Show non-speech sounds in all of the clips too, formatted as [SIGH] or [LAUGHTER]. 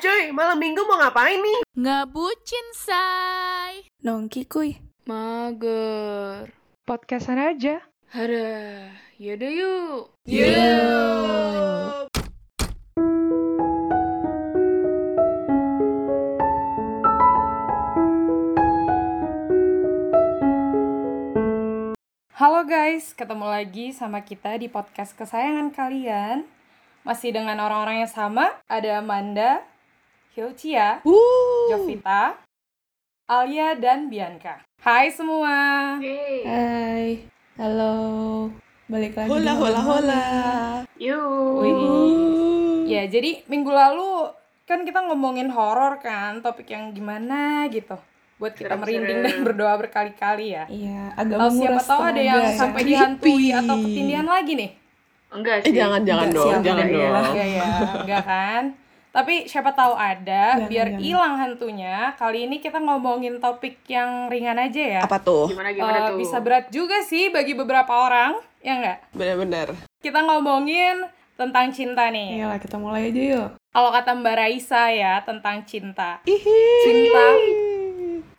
Cuy, malam minggu mau ngapain nih? Ngebucin, say. Nongki kuy. Mager. Podcastan aja. Hara, yaudah yuk. Yuk. Halo guys, ketemu lagi sama kita di podcast kesayangan kalian. Masih dengan orang-orang yang sama, ada Amanda, Hilcia, Jovita, Alia, dan Bianca. Hai semua. Hai. Halo. Balik lagi. Hola, hola, hola. Yuk. Wih. Ya, jadi minggu lalu kan kita ngomongin horor kan, topik yang gimana gitu. Buat kita Serem-serem. merinding dan berdoa berkali-kali ya. Iya, agak Kalau siapa tahu ada yang ya. sampai dihantui atau ketindihan lagi nih. Enggak Eh sih. jangan jangan Enggak, dong, siapa jangan ya? dong. Iya ya, enggak kan? Tapi siapa tahu ada, Jangan, biar hilang hantunya. Kali ini kita ngomongin topik yang ringan aja ya. Apa tuh? Gimana gimana Eh, tuh? bisa berat juga sih bagi beberapa orang, ya enggak? Bener-bener. Kita ngomongin tentang cinta nih. Iyalah, kita mulai aja yuk. Kalau kata Mbak Raisa ya tentang cinta. Ihi. Cinta,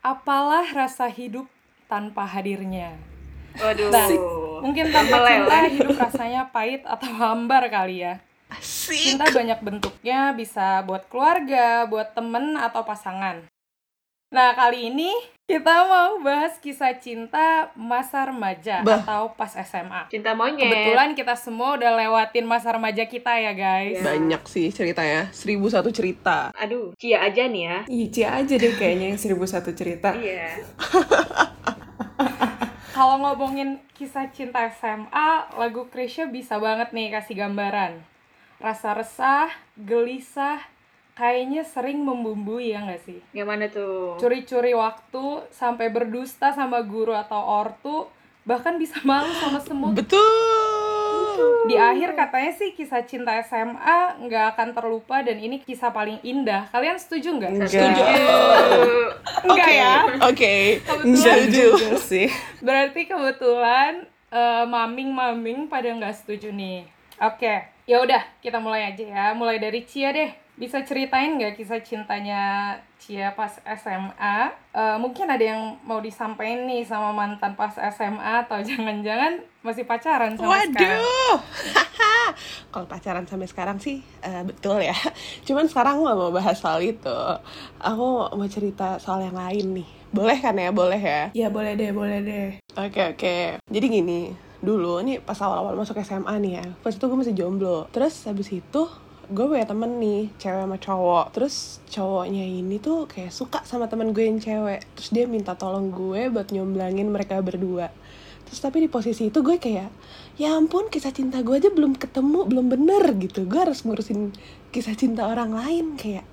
apalah rasa hidup tanpa hadirnya. Waduh. Nah, Mungkin tanpa cinta hidup rasanya pahit atau hambar kali ya. Asik. Cinta banyak bentuknya, bisa buat keluarga, buat temen, atau pasangan. Nah, kali ini kita mau bahas kisah cinta masa remaja Bah. atau pas SMA. Cinta monyet. Kebetulan kita semua udah lewatin masa remaja kita ya, guys. Iya. Banyak sih ceritanya. Seribu satu cerita. Aduh, Cia aja nih ya. Ici aja deh kayaknya yang seribu satu cerita. [LAUGHS] Iya. [LAUGHS] Kalau ngomongin kisah cinta SMA, lagu Krisya bisa banget nih kasih gambaran. Rasa resah, gelisah, kayaknya sering membumbui ya nggak sih? Gimana tuh? curi-curi waktu sampai berdusta sama guru atau ortu bahkan bisa malu sama semut Betul. di akhir katanya sih kisah cinta SMA nggak akan terlupa dan ini kisah paling indah kalian setuju nggak Enggak. Setuju. Enggak ya Oke. Kebetulan. Setuju. Sih. berarti kebetulan eh, maming-maming pada nggak setuju nih oke ya udah kita mulai aja ya mulai dari Cia deh bisa ceritain nggak kisah cintanya Cia pas SMA Eh, mungkin ada yang mau disampaikan nih sama mantan pas SMA atau [LAUGHS] jangan-jangan masih pacaran sama sekarang Waduh. [LAUGHS] Kalau pacaran sampai sekarang sih eh, betul ya. [LAUGHS] Cuman sekarang nggak mau bahas soal itu. Aku mau cerita soal yang lain nih. Boleh kan ya? Boleh ya? Ya boleh deh, boleh deh. Oke oke. Jadi gini, dulu nih pas awal-awal masuk SMA nih ya, pas itu gue masih jomblo. Terus habis itu gue punya temen nih, cewek sama cowok. Terus cowoknya ini tuh kayak suka sama temen gue yang cewek. Terus dia minta tolong gue buat nyomblangin mereka berdua. Terus tapi di posisi itu gue kayak, ya ampun kisah cinta gue aja belum ketemu, belum bener gitu. Gue harus ngurusin kisah cinta orang lain kayak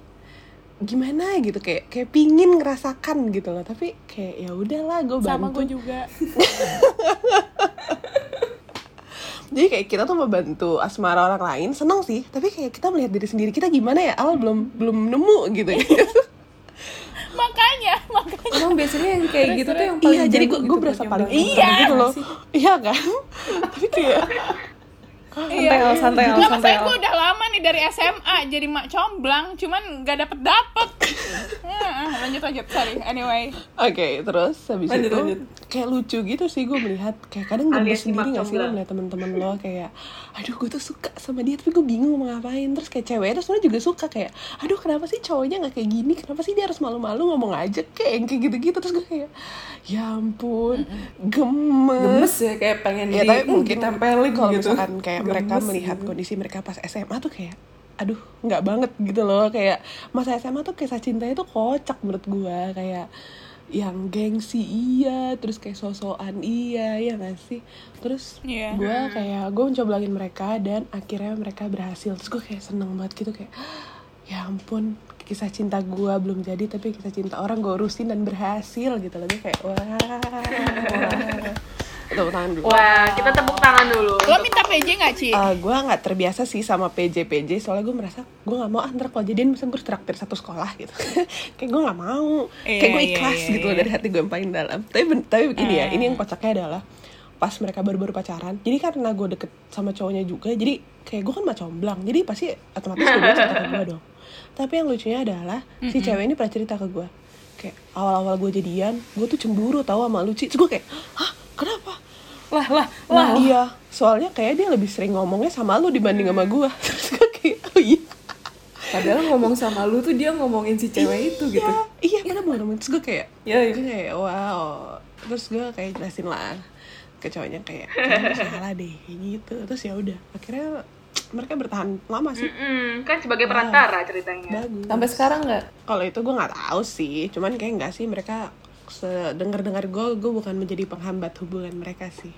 gimana gitu kayak kayak pingin ngerasakan gitu loh tapi kayak ya udahlah gue bantu sama gue juga [LAUGHS] Jadi kayak kita tuh membantu asmara orang lain, seneng sih. Tapi kayak kita melihat diri sendiri kita gimana ya? Awal belum belum nemu gitu. [LAUGHS] makanya makanya Emang biasanya yang kayak gitu tuh yang paling iya, jadi gue gitu gue buat berasa paling iya gitu loh. Iya kan? [LAUGHS] Tapi kayak Santai al, santai al, santai. maksudnya gue udah lama nih dari SMA jadi mak comblang, cuman nggak dapet dapet. Ya, lanjut lanjut, sorry. Anyway, oke, terus habis Lanjut, itu lanjut. kayak lucu gitu sih gue melihat. Kayak kadang si sendiri gak sih lo melihat teman-teman lo kayak aduh gue tuh suka sama dia tapi gue bingung mau ngapain. Terus kayak cewek terus sebenarnya juga suka kayak aduh kenapa sih cowoknya nggak kayak gini? Kenapa sih dia harus malu-malu ngomong aja kayak yang kayak gitu-gitu? Terus gue kayak ya ampun gemes Gemes. ya kayak pengen ya di, tapi mungkin ditempelin kalau gitu. misalkan kayak mereka melihat gitu. kondisi mereka pas SMA tuh kayak aduh nggak banget gitu loh. Kayak masa SMA tuh kisah cintanya tuh kocak menurut gua. Kayak yang gengsi iya terus kayak sosokan iya ya gak sih? Terus Iya. gua kayak gue mencoblangin mereka dan akhirnya mereka berhasil. Terus gue kayak seneng banget gitu kayak ya ampun kisah cinta gua belum jadi tapi kisah cinta orang gue urusin dan berhasil gitu loh. Gue kayak wah [LAUGHS] tepuk tangan dulu. Wah, kita tepuk tangan dulu. lo minta PJ nggak Ci? Eh, gue nggak terbiasa sih sama PJ PJ soalnya gue merasa gue nggak mau antar kalau jadian misalnya gue traktir satu sekolah gitu. [LAUGHS] Kayak gue nggak mau. Iya, kayak gue iya, ikhlas iya, gitu loh iya. dari hati gue yang paling dalam. Tapi ben- tapi begini ya Ah. ini yang kocaknya adalah pas mereka baru-baru pacaran. Jadi karena gue deket sama cowoknya juga jadi kayak gue kan mah comblang. Jadi pasti otomatis gue cerita ke gue dong. Tapi yang lucunya adalah si cewek ini pernah cerita ke gue kayak awal-awal gue jadian gue tuh cemburu tau sama lu Ci terus gue kayak hah? Kenapa Lah lah Nah iya, soalnya kayak dia lebih sering ngomongnya sama lu dibanding sama gue [LAUGHS] Terus gue kayak, oh iya. Padahal ngomong sama lu tuh dia ngomongin si cewek itu gitu. Iya, iya bener banget Terus gue kayak, Iya, iya. gue kayak wow. Terus gue kayak jelasin lah ke cowoknya kayak, salah deh, gitu. Terus ya udah, akhirnya mereka bertahan lama sih. Mm-mm, kan sebagai perantara ceritanya. Bagus. Sampai sekarang nggak? Kalau itu gue nggak tahu sih, cuman kayak nggak sih mereka sedengar-dengar gue, gue bukan menjadi penghambat hubungan mereka sih.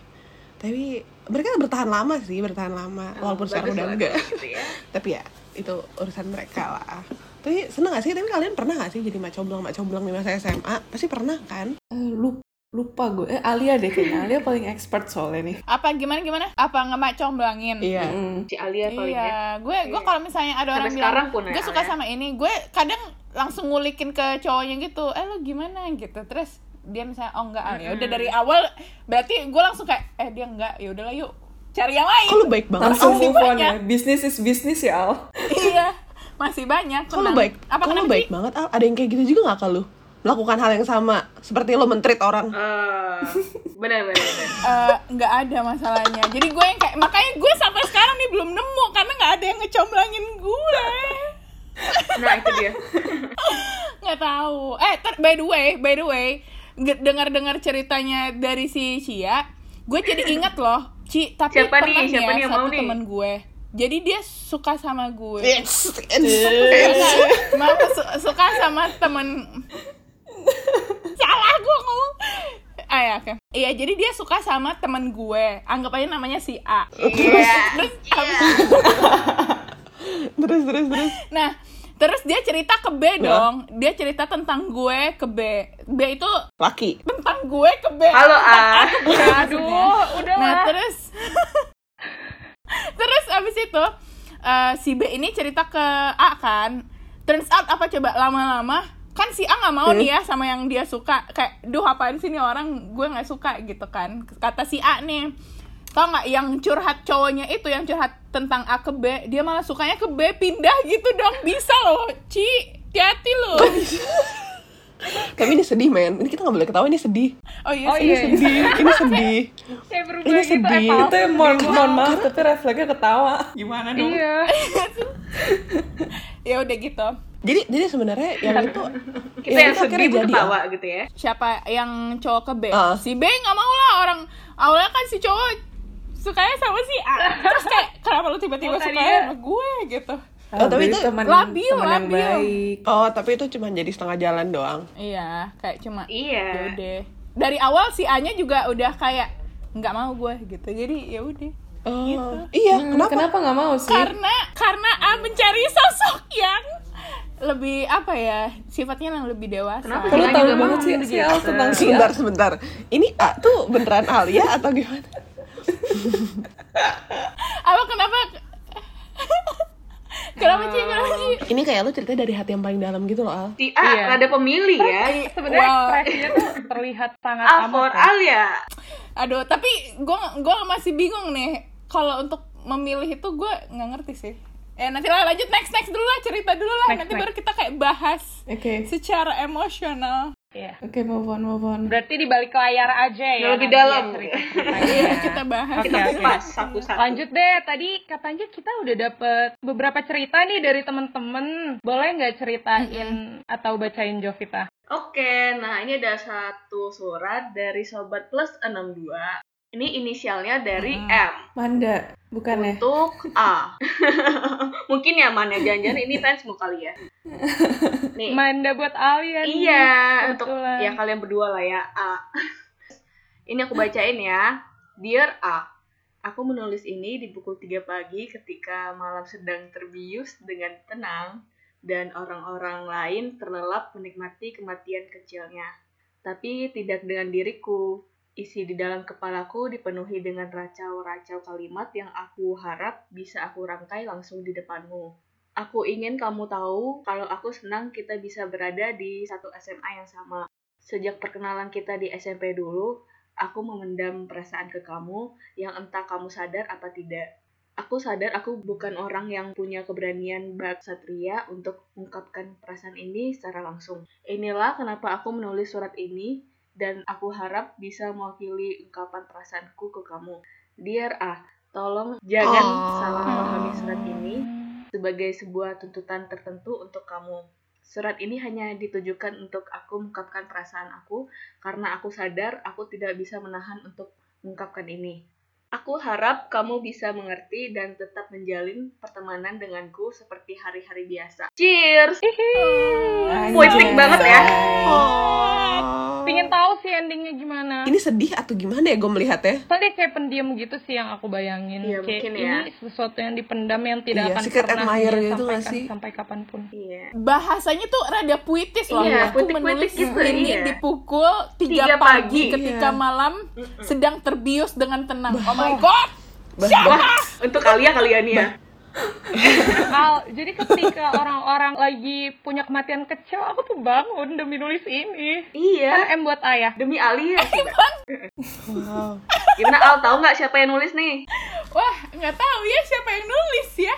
Tapi mereka bertahan lama sih, bertahan lama, walaupun sekarang udah enggak. gitu ya. [LAUGHS] Tapi ya itu urusan mereka lah. Tapi seneng gak sih? Tapi kalian pernah gak sih jadi mak comblang mak comblang di masa SMA? Pasti pernah kan? Eh, lupa, lupa gue. Eh Alia deh kayaknya. Alia paling expert soalnya nih. Apa gimana gimana? Apa ngemak comblangin? Iya. Mm. Si Alia paling ya. Iya, gue gue kalau misalnya ada Sampai orang sekarang bilang pun ya, gue suka ya. sama ini, gue kadang langsung ngulikin ke cowoknya gitu, eh lo gimana gitu, terus dia misalnya oh enggak, ah, ya udah dari awal berarti gue langsung kayak eh dia enggak, ya udahlah yuk cari yang lain. Kok lu baik banget? Langsung Masih move on banyak. ya. Business is business ya Al. iya, masih banyak. Kok lu tenang. baik? Apa Kok lu kenapa baik sih? banget? Al? Ada yang kayak gitu juga gak ke lu? Melakukan hal yang sama Seperti lo mentreat orang Eh, benar benar. Eh, nggak ada masalahnya. Jadi gue yang kayak makanya gue sampai sekarang nih belum nemu karena nggak ada yang ngecomblangin gue. Nah itu dia. nggak tahu. Eh ter- by the way by the way dengar-dengar ceritanya dari si Cia gue jadi inget loh Ci tapi Siapa pernah nih? Siapa ya nih yang satu mau nih? temen gue. Jadi dia suka sama gue. Maaf su- suka sama temen. Salah gue ngomong. Ah ya oke. Iya jadi dia suka sama temen gue. Anggap aja namanya si A. Iya. terus habis Terus, terus, terus Nah, terus dia cerita ke B dong. Dia cerita tentang gue ke B. B itu Laki tentang gue ke B. Halo Tentang A. [LAUGHS] Aduh, udah Nah, lah. terus [LAUGHS] terus abis itu eh, si B ini cerita ke A kan. Turns out apa coba lama-lama kan si A nggak mau nih ya sama yang dia suka kayak duh apaan sih nih orang gue nggak suka gitu kan kata si A nih tau nggak yang curhat cowoknya itu yang curhat tentang A ke B dia malah sukanya ke B pindah gitu dong bisa loh Ci hati-hati lo Tapi ini sedih men Ini kita gak boleh ketawa ini sedih oh iya Oh sih. Ini iya. sedih Ini sedih Ini gitu, sedih. Epal. Itu yang mohon, mohon maaf tapi refleksnya ketawa. Gimana dong? Iya. [LAUGHS] ya udah gitu Jadi jadi sebenarnya yang itu Kita yang yang itu sedih jadi ketawa ya. gitu ya. siapa yang cowok ke B Ah. si B nggak mau lah orang awalnya kan si cowok sukanya sama si A [LAUGHS] terus kayak kenapa lu tiba-tiba Oh, suka tadinya- sama gue gitu Oh, tapi itu teman labil, teman yang labil. baik. Oh tapi itu cuma jadi setengah jalan doang iya kayak cuma Iya. ya udah dari awal si A nya juga udah kayak nggak mau gue gitu jadi ya udah Oh iya Hmm, kenapa? kenapa nggak mau sih? karena karena A mencari sosok yang lebih apa ya sifatnya yang lebih dewasa Kenapa? Kalau Kita tahu banget sih gitu. si Al tentang si A. Sebentar sebentar Ini A tuh beneran Alia atau gimana? Apa kenapa kenapa sih kenapa sih Ini kayak lu cerita dari hati yang paling dalam gitu loh Al Si A Iya. rada pemilih ya. Sebenarnya Wow. ekspresinya tuh terlihat sangat amat. for ya. Al ya. Aduh, tapi gue gua masih bingung nih. Kalau untuk memilih itu gue nggak ngerti sih. Eh nanti lah lanjut next next dulu lah cerita dulu lah. Next, nanti next. baru kita kayak bahas Oke, secara emosional. Iya. oke move on, move on. Berarti di balik layar aja ya. Lebih nanti dalam. [LAUGHS] ya kita bahas. Kita oke. kupas satu-satu. Lanjut deh, tadi katanya kita udah dapet beberapa cerita nih dari temen-temen. Boleh nggak ceritain atau bacain Jovita? Oke, nah ini ada satu surat dari Sobat Plus 62. Ini inisialnya dari M. Manda, bukan ya? Untuk A. [LAUGHS] Mungkin ya Man ya, jangan-jangan ini fansmu kali ya. [LAUGHS] Nih. Manda buat Alia nih. Iya, untuk kebetulan. ya kalian berdua lah ya, A. [LAUGHS] ini aku bacain ya. Dear A, aku menulis ini di pukul 3 pagi ketika malam sedang terbius dengan tenang dan orang-orang lain terlelap menikmati kematian kecilnya. Tapi tidak dengan diriku. Isi di dalam kepalaku dipenuhi dengan racau-racau kalimat yang aku harap bisa aku rangkai langsung di depanmu. Aku ingin kamu tahu kalau aku senang kita bisa berada di satu SMA yang sama. Sejak perkenalan kita di SMP dulu, aku memendam perasaan ke kamu yang entah kamu sadar apa tidak. Aku sadar aku bukan orang yang punya keberanian bak satria untuk mengungkapkan perasaan ini secara langsung. Inilah kenapa aku menulis surat ini dan aku harap bisa mewakili ungkapan perasaanku ke kamu. Dear A, tolong jangan Oh. salah memahami surat ini sebagai sebuah tuntutan tertentu untuk kamu. Surat ini hanya ditujukan untuk aku mengungkapkan perasaan aku karena aku sadar aku tidak bisa menahan untuk mengungkapkan ini. Aku harap kamu bisa mengerti dan tetap menjalin pertemanan denganku seperti hari-hari biasa. Cheers! Poetic banget ya. Oh. Pingin tahu sih endingnya gimana. Ini sedih atau gimana ya gue melihatnya? Soalnya kayak pendiam gitu sih yang aku bayangin. Iya, kayak mungkin ini ya. sesuatu yang dipendam yang tidak Iya, akan secret pernah admirer gitu sampaikan sih? sampai kapan pun. Iya. bahasanya tuh rada puitis loh. Iya, aku puitik-puitik menulis gitu, ini iya. di pukul 3 Tiga pagi, pagi, ketika iya. malam sedang terbius dengan tenang. Oh my god. Wah, untuk kalian kalian ya. Al, jadi ketika orang-orang lagi punya kematian kecil, aku tuh bangun demi nulis ini. Kan Iya, M buat ayah. demi Alia. [LAUGHS] Wow. Gimana Al tahu nggak siapa yang nulis nih? Wah, nggak tahu ya siapa yang nulis ya.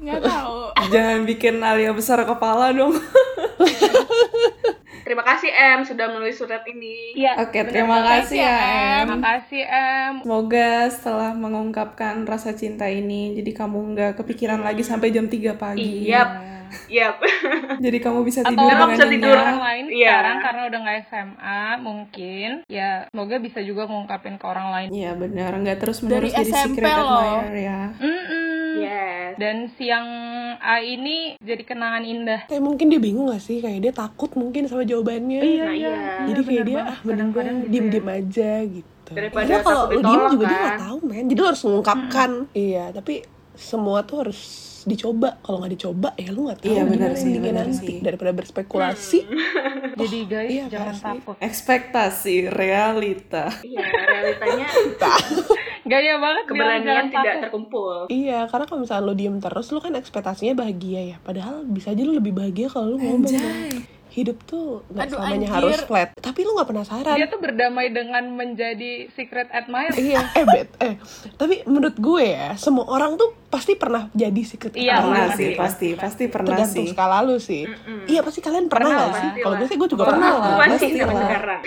Nggak tahu. Jangan bikin Alia besar kepala dong. [LAUGHS] Terima kasih M sudah menulis surat ini. Iya. Oke, terima kasih ya, Em. Makasih M. Semoga setelah mengungkapkan rasa cinta ini, jadi kamu nggak kepikiran lagi sampai jam 3 pagi. Yap. Yap. [LAUGHS] Jadi kamu bisa Atau tidur Kamu dengan bisa tidur. orang lain Iya. sekarang karena udah nggak SMA mungkin ya semoga bisa juga ngungkapin ke orang lain. Iya benar, nggak terus menerus Dari jadi SMP secret loh. admirer ya. Mm-mm. Yes. Dan siang A ini jadi kenangan indah. Kayak mungkin dia bingung gak sih? Kayak dia takut mungkin sama jawabannya. Nah, iya. Jadi kayak dia ah mending gue gitu diem-diem aja gitu. Daripada Karena kalau lu diem juga dia kan. gak tahu men. Jadi lu harus mengungkapkan. Iya, tapi semua tuh harus dicoba. Kalau nggak dicoba ya lu nggak tahu Iya, benar gimana sih, benar nanti. sih. Daripada berspekulasi. [LAUGHS] Jadi guys iya jangan pasti. takut. Ekspektasi, realita. Iya, realitanya [LAUGHS] Gaya banget keberanian tidak takut. terkumpul. Iya, karena kalau misalnya lu diem terus, lu kan ekspektasinya bahagia ya. Padahal bisa aja lu lebih bahagia kalau lu ngomong. kan. Hidup tuh nggak Aduh, selamanya anjir. harus flat. Tapi lu nggak penasaran. Dia tuh berdamai dengan menjadi secret admirer. Iya, [LAUGHS] eh bet, eh. Tapi menurut gue ya, semua orang tuh pasti pernah jadi secret Iya, admirer. Sih, pasti, pasti pernah Tergantung sih. skala lu sih. Iya, pasti kalian pernah Pernah nggak lah. sih? Kalau gue sih gue juga Pernah pernah. lah. Pasti lah.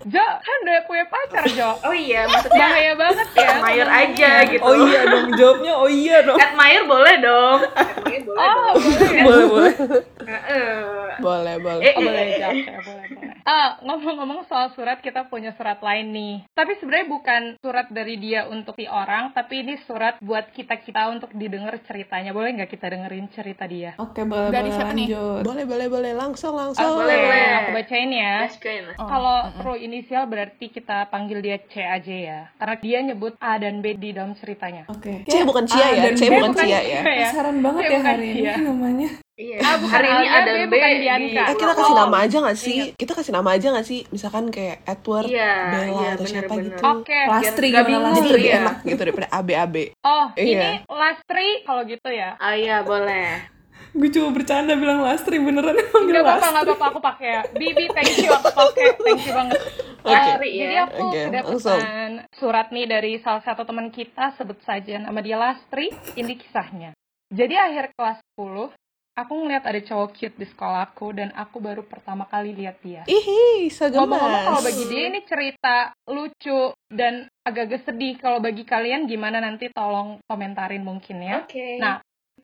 Jo, kan udah punya pacar Jo. Oh iya, maksudnya Bahaya banget ya. admire aja gitu. Oh iya dong, jawabnya oh iya dong. Admire boleh dong. Admire boleh Oh, dong. boleh [LAUGHS] boleh, boleh. Heeh. Boleh, boleh. Eh, Oh, eh, boleh eh, eh. ya, boleh, boleh. Ah, ngomong-ngomong soal surat, kita punya surat lain nih. Tapi sebenarnya bukan surat dari dia untuk si orang, tapi ini surat buat kita-kita untuk didengar ceritanya. Boleh nggak kita dengerin cerita dia? Oke, boleh, Dari boleh siapa nih? lanjut. Boleh, boleh, boleh. Langsung, Ah, langsung. boleh, boleh. Aku bacain ya. Kalau pro inisial berarti kita panggil dia C aja ya. Karena dia nyebut A dan B di dalam ceritanya. Oke. C bukan Cia A ya, dan C B bukan Cia C. ya. ya. Penasaran banget C ya hari ini Cia. namanya. Iya. Ah, bukan Hari ini ada B B bukan di. Eh, kita kasih Oh, nama aja gak sih? Kita kasih nama aja gak sih? Misalkan kayak Edward, Iya, Bella, iya, atau bener, siapa bener. gitu. Oke. Lastri gimana bingung. Jadi lebih Iya. enak gitu daripada AB-AB. Oh, Iya. ini Lastri kalau gitu ya. Ah iya, boleh. Gue cuma bercanda bilang Lastri beneran emang Gak apa-apa, Lastri. gak apa-apa, aku pakai ya. Bibi, thank you, aku pakai. Thank you banget. Oke. Eh, Lastri ya. Jadi aku kedapatan surat nih dari salah satu teman kita, sebut saja nama dia Lastri. Ini kisahnya. Jadi akhir kelas 10, aku ngeliat ada cowok cute di sekolahku dan aku baru pertama kali lihat dia. Ihi, Ngomong-ngomong kalau segemas. bagi dia ini cerita lucu dan agak-agak sedih. Kalau bagi kalian gimana nanti tolong komentarin mungkin ya. Oke. Nah,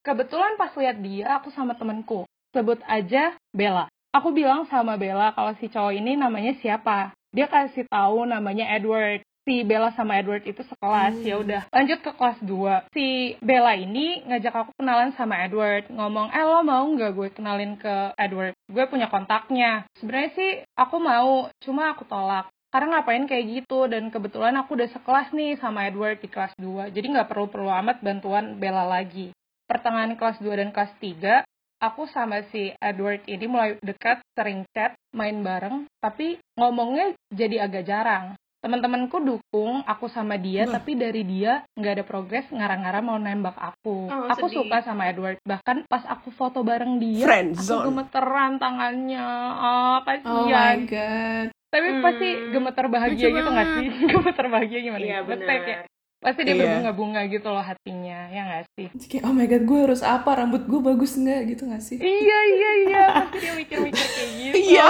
kebetulan pas lihat dia, aku sama temenku. Sebut aja Bella. Aku bilang sama Bella kalau si cowok ini namanya siapa. Dia kasih tahu namanya Edward. Si Bella sama Edward itu sekelas. Ya udah, lanjut ke kelas 2. Si Bella ini ngajak aku kenalan sama Edward. Ngomong, "Eh, lo mau nggak gue kenalin ke Edward? Gue punya kontaknya." Sebenarnya sih aku mau, cuma aku tolak karena ngapain kayak gitu dan kebetulan aku udah sekelas nih sama Edward di kelas 2 jadi nggak perlu-perlu amat bantuan Bella lagi pertengahan kelas 2 dan kelas 3 aku sama si Edward ini mulai dekat sering chat main bareng tapi ngomongnya jadi agak jarang teman-temanku dukung aku sama dia tapi dari dia nggak ada progres ngarang-ngarang mau nembak aku Oh, aku sedih. suka sama Edward bahkan pas aku foto bareng dia aku gemeteran tangannya oh Oh kasihan my god. tapi Hmm. pasti gemeter bahagia Lucu gitu nggak sih? [LAUGHS] gemeter bahagia gimana? Iya ya? Ngetek ya? Pasti dia Iya. berbunga-bunga gitu loh hatinya ya nggak sih Kayak, oh my god, gue harus apa? Rambut gue bagus nggak gitu nggak sih? iya iya iya pasti dia mikir-mikir kayak gitu [LAUGHS] Iya.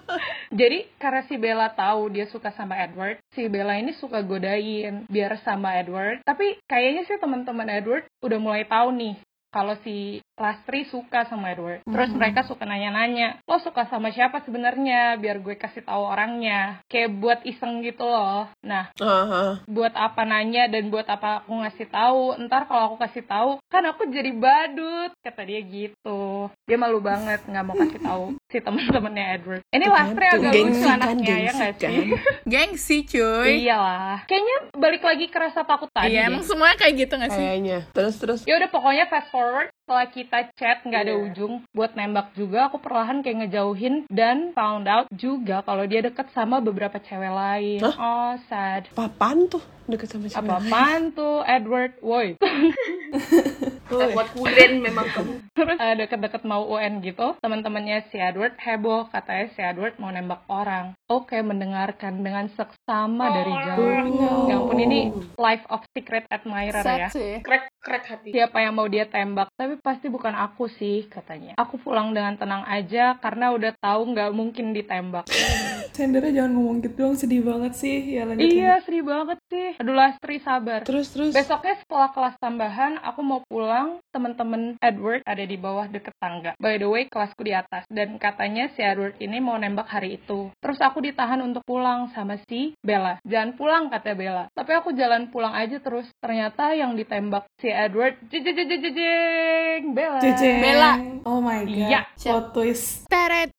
[LAUGHS] Jadi karena si Bella tahu dia suka sama Edward, si Bella ini suka godain biar sama Edward. Tapi kayaknya sih teman-teman Edward udah mulai tahu nih kalau si Lastri suka sama Edward. Terus mereka suka nanya-nanya, lo suka sama siapa sebenarnya? Biar gue kasih tahu orangnya. Kayak buat iseng gitu loh. Nah, Aha. buat apa nanya dan buat apa aku ngasih tahu? Ntar kalau aku kasih tahu, kan aku jadi badut. Kata dia gitu. Dia malu banget nggak mau kasih tahu [LAUGHS] si teman-temannya Edward. Ini Lastri Tuh, agak gengsi lucu kan, anaknya ya nggak kan. sih? [LAUGHS] Gengsi cuy. Iyalah. Kayaknya balik lagi ke rasa takut tadi. Iya, emang semuanya kayak gitu gak sih? Kayaknya. Terus terus. Ya udah pokoknya fast forward setelah kita chat nggak ada Iya. ujung buat nembak juga aku perlahan kayak ngejauhin dan found out juga kalau dia deket sama beberapa cewek lain. Oh sad. Papan tuh deket sama cewek Apa lain. apaan tuh Edward? Woi. [LAUGHS] Buat kulen memang kamu. Terus eh, deket-deket mau UN gitu, teman-temannya si Edward heboh katanya si Edward mau nembak orang. Oke, mendengarkan dengan seksama dari jauh. Ya ampun ini life of secret admirer ya. Sad sih. Krek krek hati. Siapa yang mau dia tembak, tapi pasti bukan aku sih katanya. Aku pulang dengan tenang aja karena udah tahu nggak mungkin ditembak. [LAUGHS] Chandra jangan ngomong gitu dong, sedih banget sih. Ya lanjutin. iya, sedih banget sih. Aduh Lastri sabar. Terus terus. Besoknya setelah kelas tambahan, aku mau pulang, temen-temen Edward ada di bawah deket tangga. By the way, kelasku di atas. Dan katanya si Edward ini mau nembak hari itu. Terus aku ditahan untuk pulang sama si Bella. Jangan pulang, kata Bella. Tapi aku jalan pulang aja terus. Ternyata yang ditembak si Edward, jejejejejeng, Bella. Bella. Oh my god. Iya. Plot twist. Teret.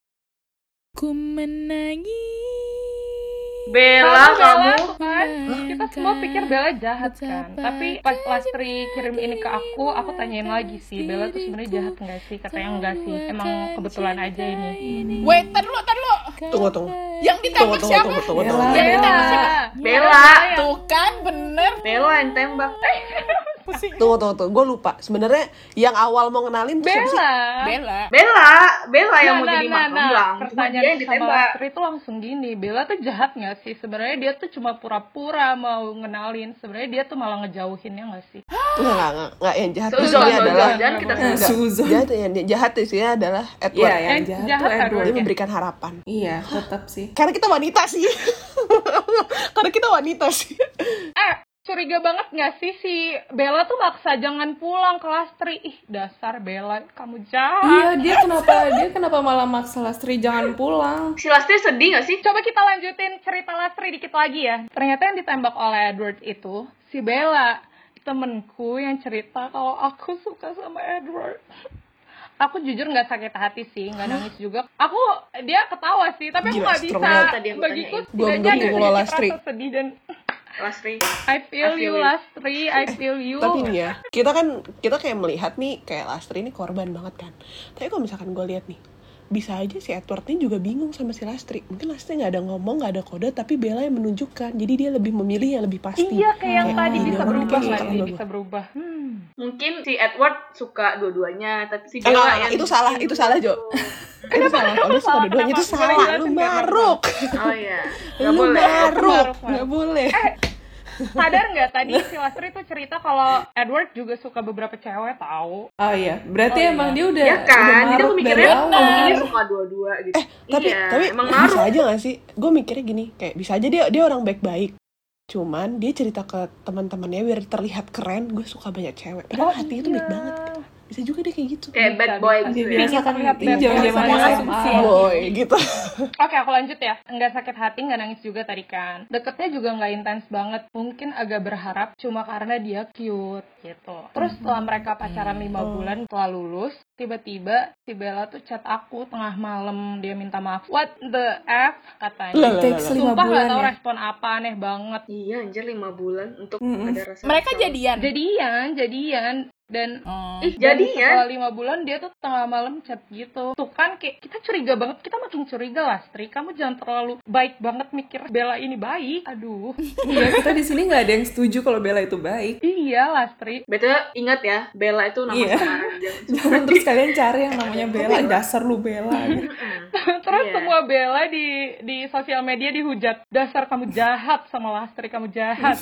Ku menangis. Bella kamu. kan kita semua pikir Bella jahat kan tapi pas Lastri kirim ini ke aku aku tanyain lagi sih Bella tuh sebenarnya jahat nggak sih katanya enggak sih emang kebetulan aja ini Wait, tar dulu, tar dulu. Tunggu tunggu. Yang Tunggu ditembak tunggu siapa? tunggu tunggu. Bella. tunggu. Yang ditembak siapa? Bella. Tuh kan, bener. Bella yang tembak. [LAUGHS] Pusing. Tunggu tunggu tunggu. Gue lupa. Sebenarnya yang awal mau kenalin tuh siapa sih? Bella Bella. Bella, Bella yang Nah, mau nah, jadi nah, nah. Pertanyaan dia yang ditembak. Itu langsung gini Bella tuh jahat nggak sih sebenarnya dia tuh cuma pura-pura mau ngenalin sebenarnya dia tuh malah ngejauhin ya nggak sih Enggak, enggak, enggak, enggak. Yang jahat Suzon, adalah jangan kita sebut. Suzon. jahat yang jahat sini adalah Iya, Edward. yang Yang jahat, jahat tuh Edward. Edward. Dia memberikan harapan. Iya, tetap sih. Karena kita wanita sih. [LAUGHS] Karena kita wanita sih. eh curiga banget nggak sih si Bella tuh maksa jangan pulang ke Lastri ih dasar Bella kamu jahat Iya, dia kenapa dia kenapa malah maksa Lastri jangan pulang? Si Lastri sedih gak sih? Coba kita lanjutin cerita Lastri dikit lagi ya. Ternyata yang ditembak oleh Edward itu si Bella, temenku yang cerita kalau aku suka sama Edward. Aku jujur nggak sakit hati sih, nggak nangis juga. Aku dia ketawa sih, tapi aku nggak bisa. banget tadi aku Bagiku setidaknya ada sedikit rasa sedih dan Lastri. I feel, I feel you you. Lastri, I feel you. Tapi nih ya, kita kan kita kayak melihat nih kayak Lastri ini korban banget kan. Tapi kalau misalkan gue lihat nih, bisa aja si Edward ini juga bingung sama si Lastri. Mungkin Lastri nggak ada ngomong, nggak ada kode, tapi Bella yang menunjukkan. Jadi dia lebih memilih yang lebih pasti. Iya kayak yang Kayak, tadi bisa berubah nggak gitu. Bisa berubah. Hmm. Mungkin si Edward suka dua-duanya, tapi si Bella enggak, yang itu salah, itu salah, Jo. [LAUGHS] itu salah, kalau dia suka dua-duanya itu salah. Lu maruk. Oh iya. Lu maruk. Nggak boleh. Sadar nggak tadi si Lastri tuh cerita kalau Edward juga suka beberapa cewek tahu. Oh iya, berarti Oh, emang iya. dia udah Ya udah kan, jadi maruk aku dari mikirnya oh, ini suka dua-dua gitu. Eh, tapi Iya, tapi emang bisa maruk. aja gak sih? Gue mikirnya gini, kayak bisa aja dia dia orang baik-baik. Cuman dia cerita ke teman-temannya biar terlihat keren, gue suka banyak cewek. Padahal hatinya tuh baik banget. Bisa juga dia kayak gitu. Kayak bad Bisa, boy bisa. gitu Dia ya. biasa kan Terlihat di bad boy. Boy gitu. [LAUGHS] Oke, aku lanjut ya. Nggak sakit hati, nggak nangis juga tadi kan. Deketnya juga nggak intens banget. Mungkin agak berharap cuma karena dia cute gitu. Terus setelah mereka pacaran lima bulan setelah lulus, tiba-tiba si Bella tuh chat aku tengah malam. Dia minta maaf. What the F? Katanya. Sumpah bulan nggak tahu ya. respon apa, aneh banget. Iya anjir lima bulan untuk ada rasa Mereka jadian. Jadian, jadian. Dan Oh. Ih Dan jadinya setelah lima bulan dia tuh tengah malam chat gitu tuh kan kayak kita curiga banget kita makin curiga lah Stri kamu jangan terlalu baik banget mikir Bella ini baik aduh [LAUGHS] Iya, kita di sini nggak ada yang setuju kalau Bella itu baik. iya lah Stri Betul ingat ya Bella itu nama Iya. samaran [LAUGHS] jangan terus kalian cari yang namanya Bella, dasar lu Bella. Mm-mm. [LAUGHS] Terus Iya. semua Bella di di sosial media dihujat. Dasar kamu jahat sama Lastri, kamu jahat.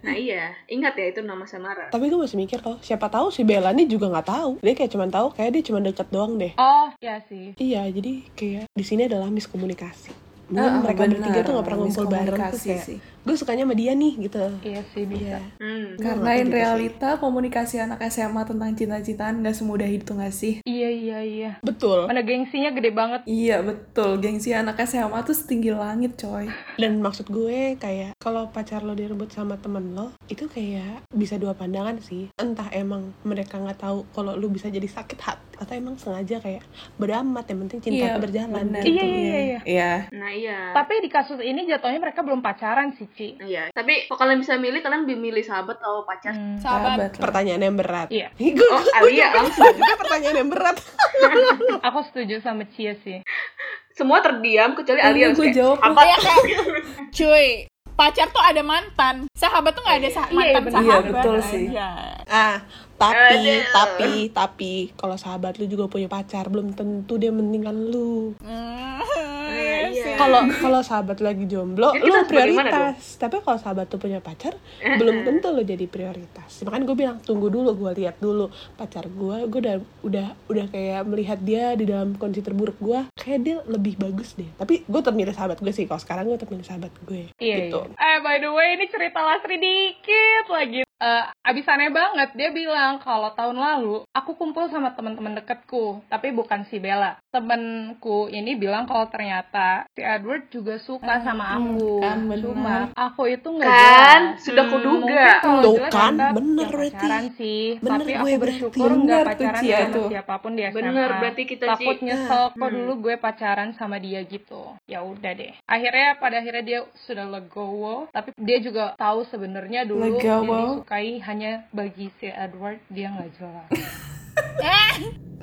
Nah iya, ingat ya itu nama samaran. Tapi gue masih mikir loh, siapa tahu si Bella ini juga nggak tahu. Dia kayak cuma tahu kayak dia cuma deket doang deh. Oh, ya sih. Iya, jadi kayak di sini adalah miskomunikasi. Mungkin Ah, mereka benar. bertiga tuh gak pernah ngumpul bareng tuh kayak sih. gue sukanya sama dia nih gitu. Iya sih bisa. Iya. Hmm. Karena in gitu sih. realita komunikasi anak SMA tentang cinta-cintaan gak semudah itu gak sih? Iya iya iya. Betul. Mana gengsinya gede banget. Iya betul, gengsi anak SMA tuh setinggi langit coy. Dan maksud gue kayak kalau pacar lo direbut sama temen lo itu kayak bisa dua pandangan sih. Entah emang mereka nggak tahu kalau lu bisa jadi sakit hati atau emang sengaja kayak beramat yang penting cinta itu berjalan. benar gitu. Iya, tuh. iya, iya. Iya. Nah iya. Tapi di kasus ini jatuhnya mereka belum pacaran sih, Ci. Iya. Tapi kalau kalian bisa milih, kalian lebih milih sahabat atau pacar? Hmm. Sahabat. Sahabat. Pertanyaan yang berat. Iya. [LAUGHS] gue Oh, Alia langsung. juga [LAUGHS] pertanyaan yang berat. [LAUGHS] Aku setuju sama Cia sih. Semua terdiam kecuali Ini Alia gue kayak, jawab apa? Iya kayak, cuy, pacar tuh ada mantan. Sahabat tuh nggak ada sa- Iya, mantan bener. Iya, sahabat. betul sih. Ah, tapi, Aduh. tapi, tapi kalau sahabat lu juga punya pacar, belum tentu dia meninggalkan lu. Hmm. Sih. Kalau kalau sahabat lagi jomblo, Jadi lu prioritas. Tapi kalau sahabat tuh punya pacar, belum tentu lu jadi prioritas. Makanya gue bilang tunggu dulu, gue lihat dulu pacar gue. Gue udah udah udah kayak melihat dia di dalam kondisi terburuk gue, kayak dia lebih bagus deh. Tapi gue tetap milih sahabat gue sih. Kalau sekarang gue tetap milih sahabat gue. Iya, gitu. iya. Eh, by the way, ini cerita Lastri dikit lagi. Eh, abis aneh banget, dia bilang kalau tahun lalu aku kumpul sama teman-teman deketku, tapi bukan si Bella. Temenku ini bilang kalau ternyata si Edward juga suka sama aku. kan, benar. Cuma aku itu nggak Kan, jelas. sudah Hmm, kuduga. kalau Tuh kan, bener ya berarti. pacaran sih. Bener tapi gue aku berarti. bersyukur Bener nggak tuh, pacaran Cia, sama tuh. siapa pun di SMA. Bener, berarti kita. Takut nyesel kok Hmm. dulu gue pacaran sama dia gitu. Ya udah deh. Akhirnya pada akhirnya dia sudah legowo, tapi dia juga tahu sebenarnya dulu dia Legowo. disukai hanya bagi si Edward dia nggak jelas. [LAUGHS]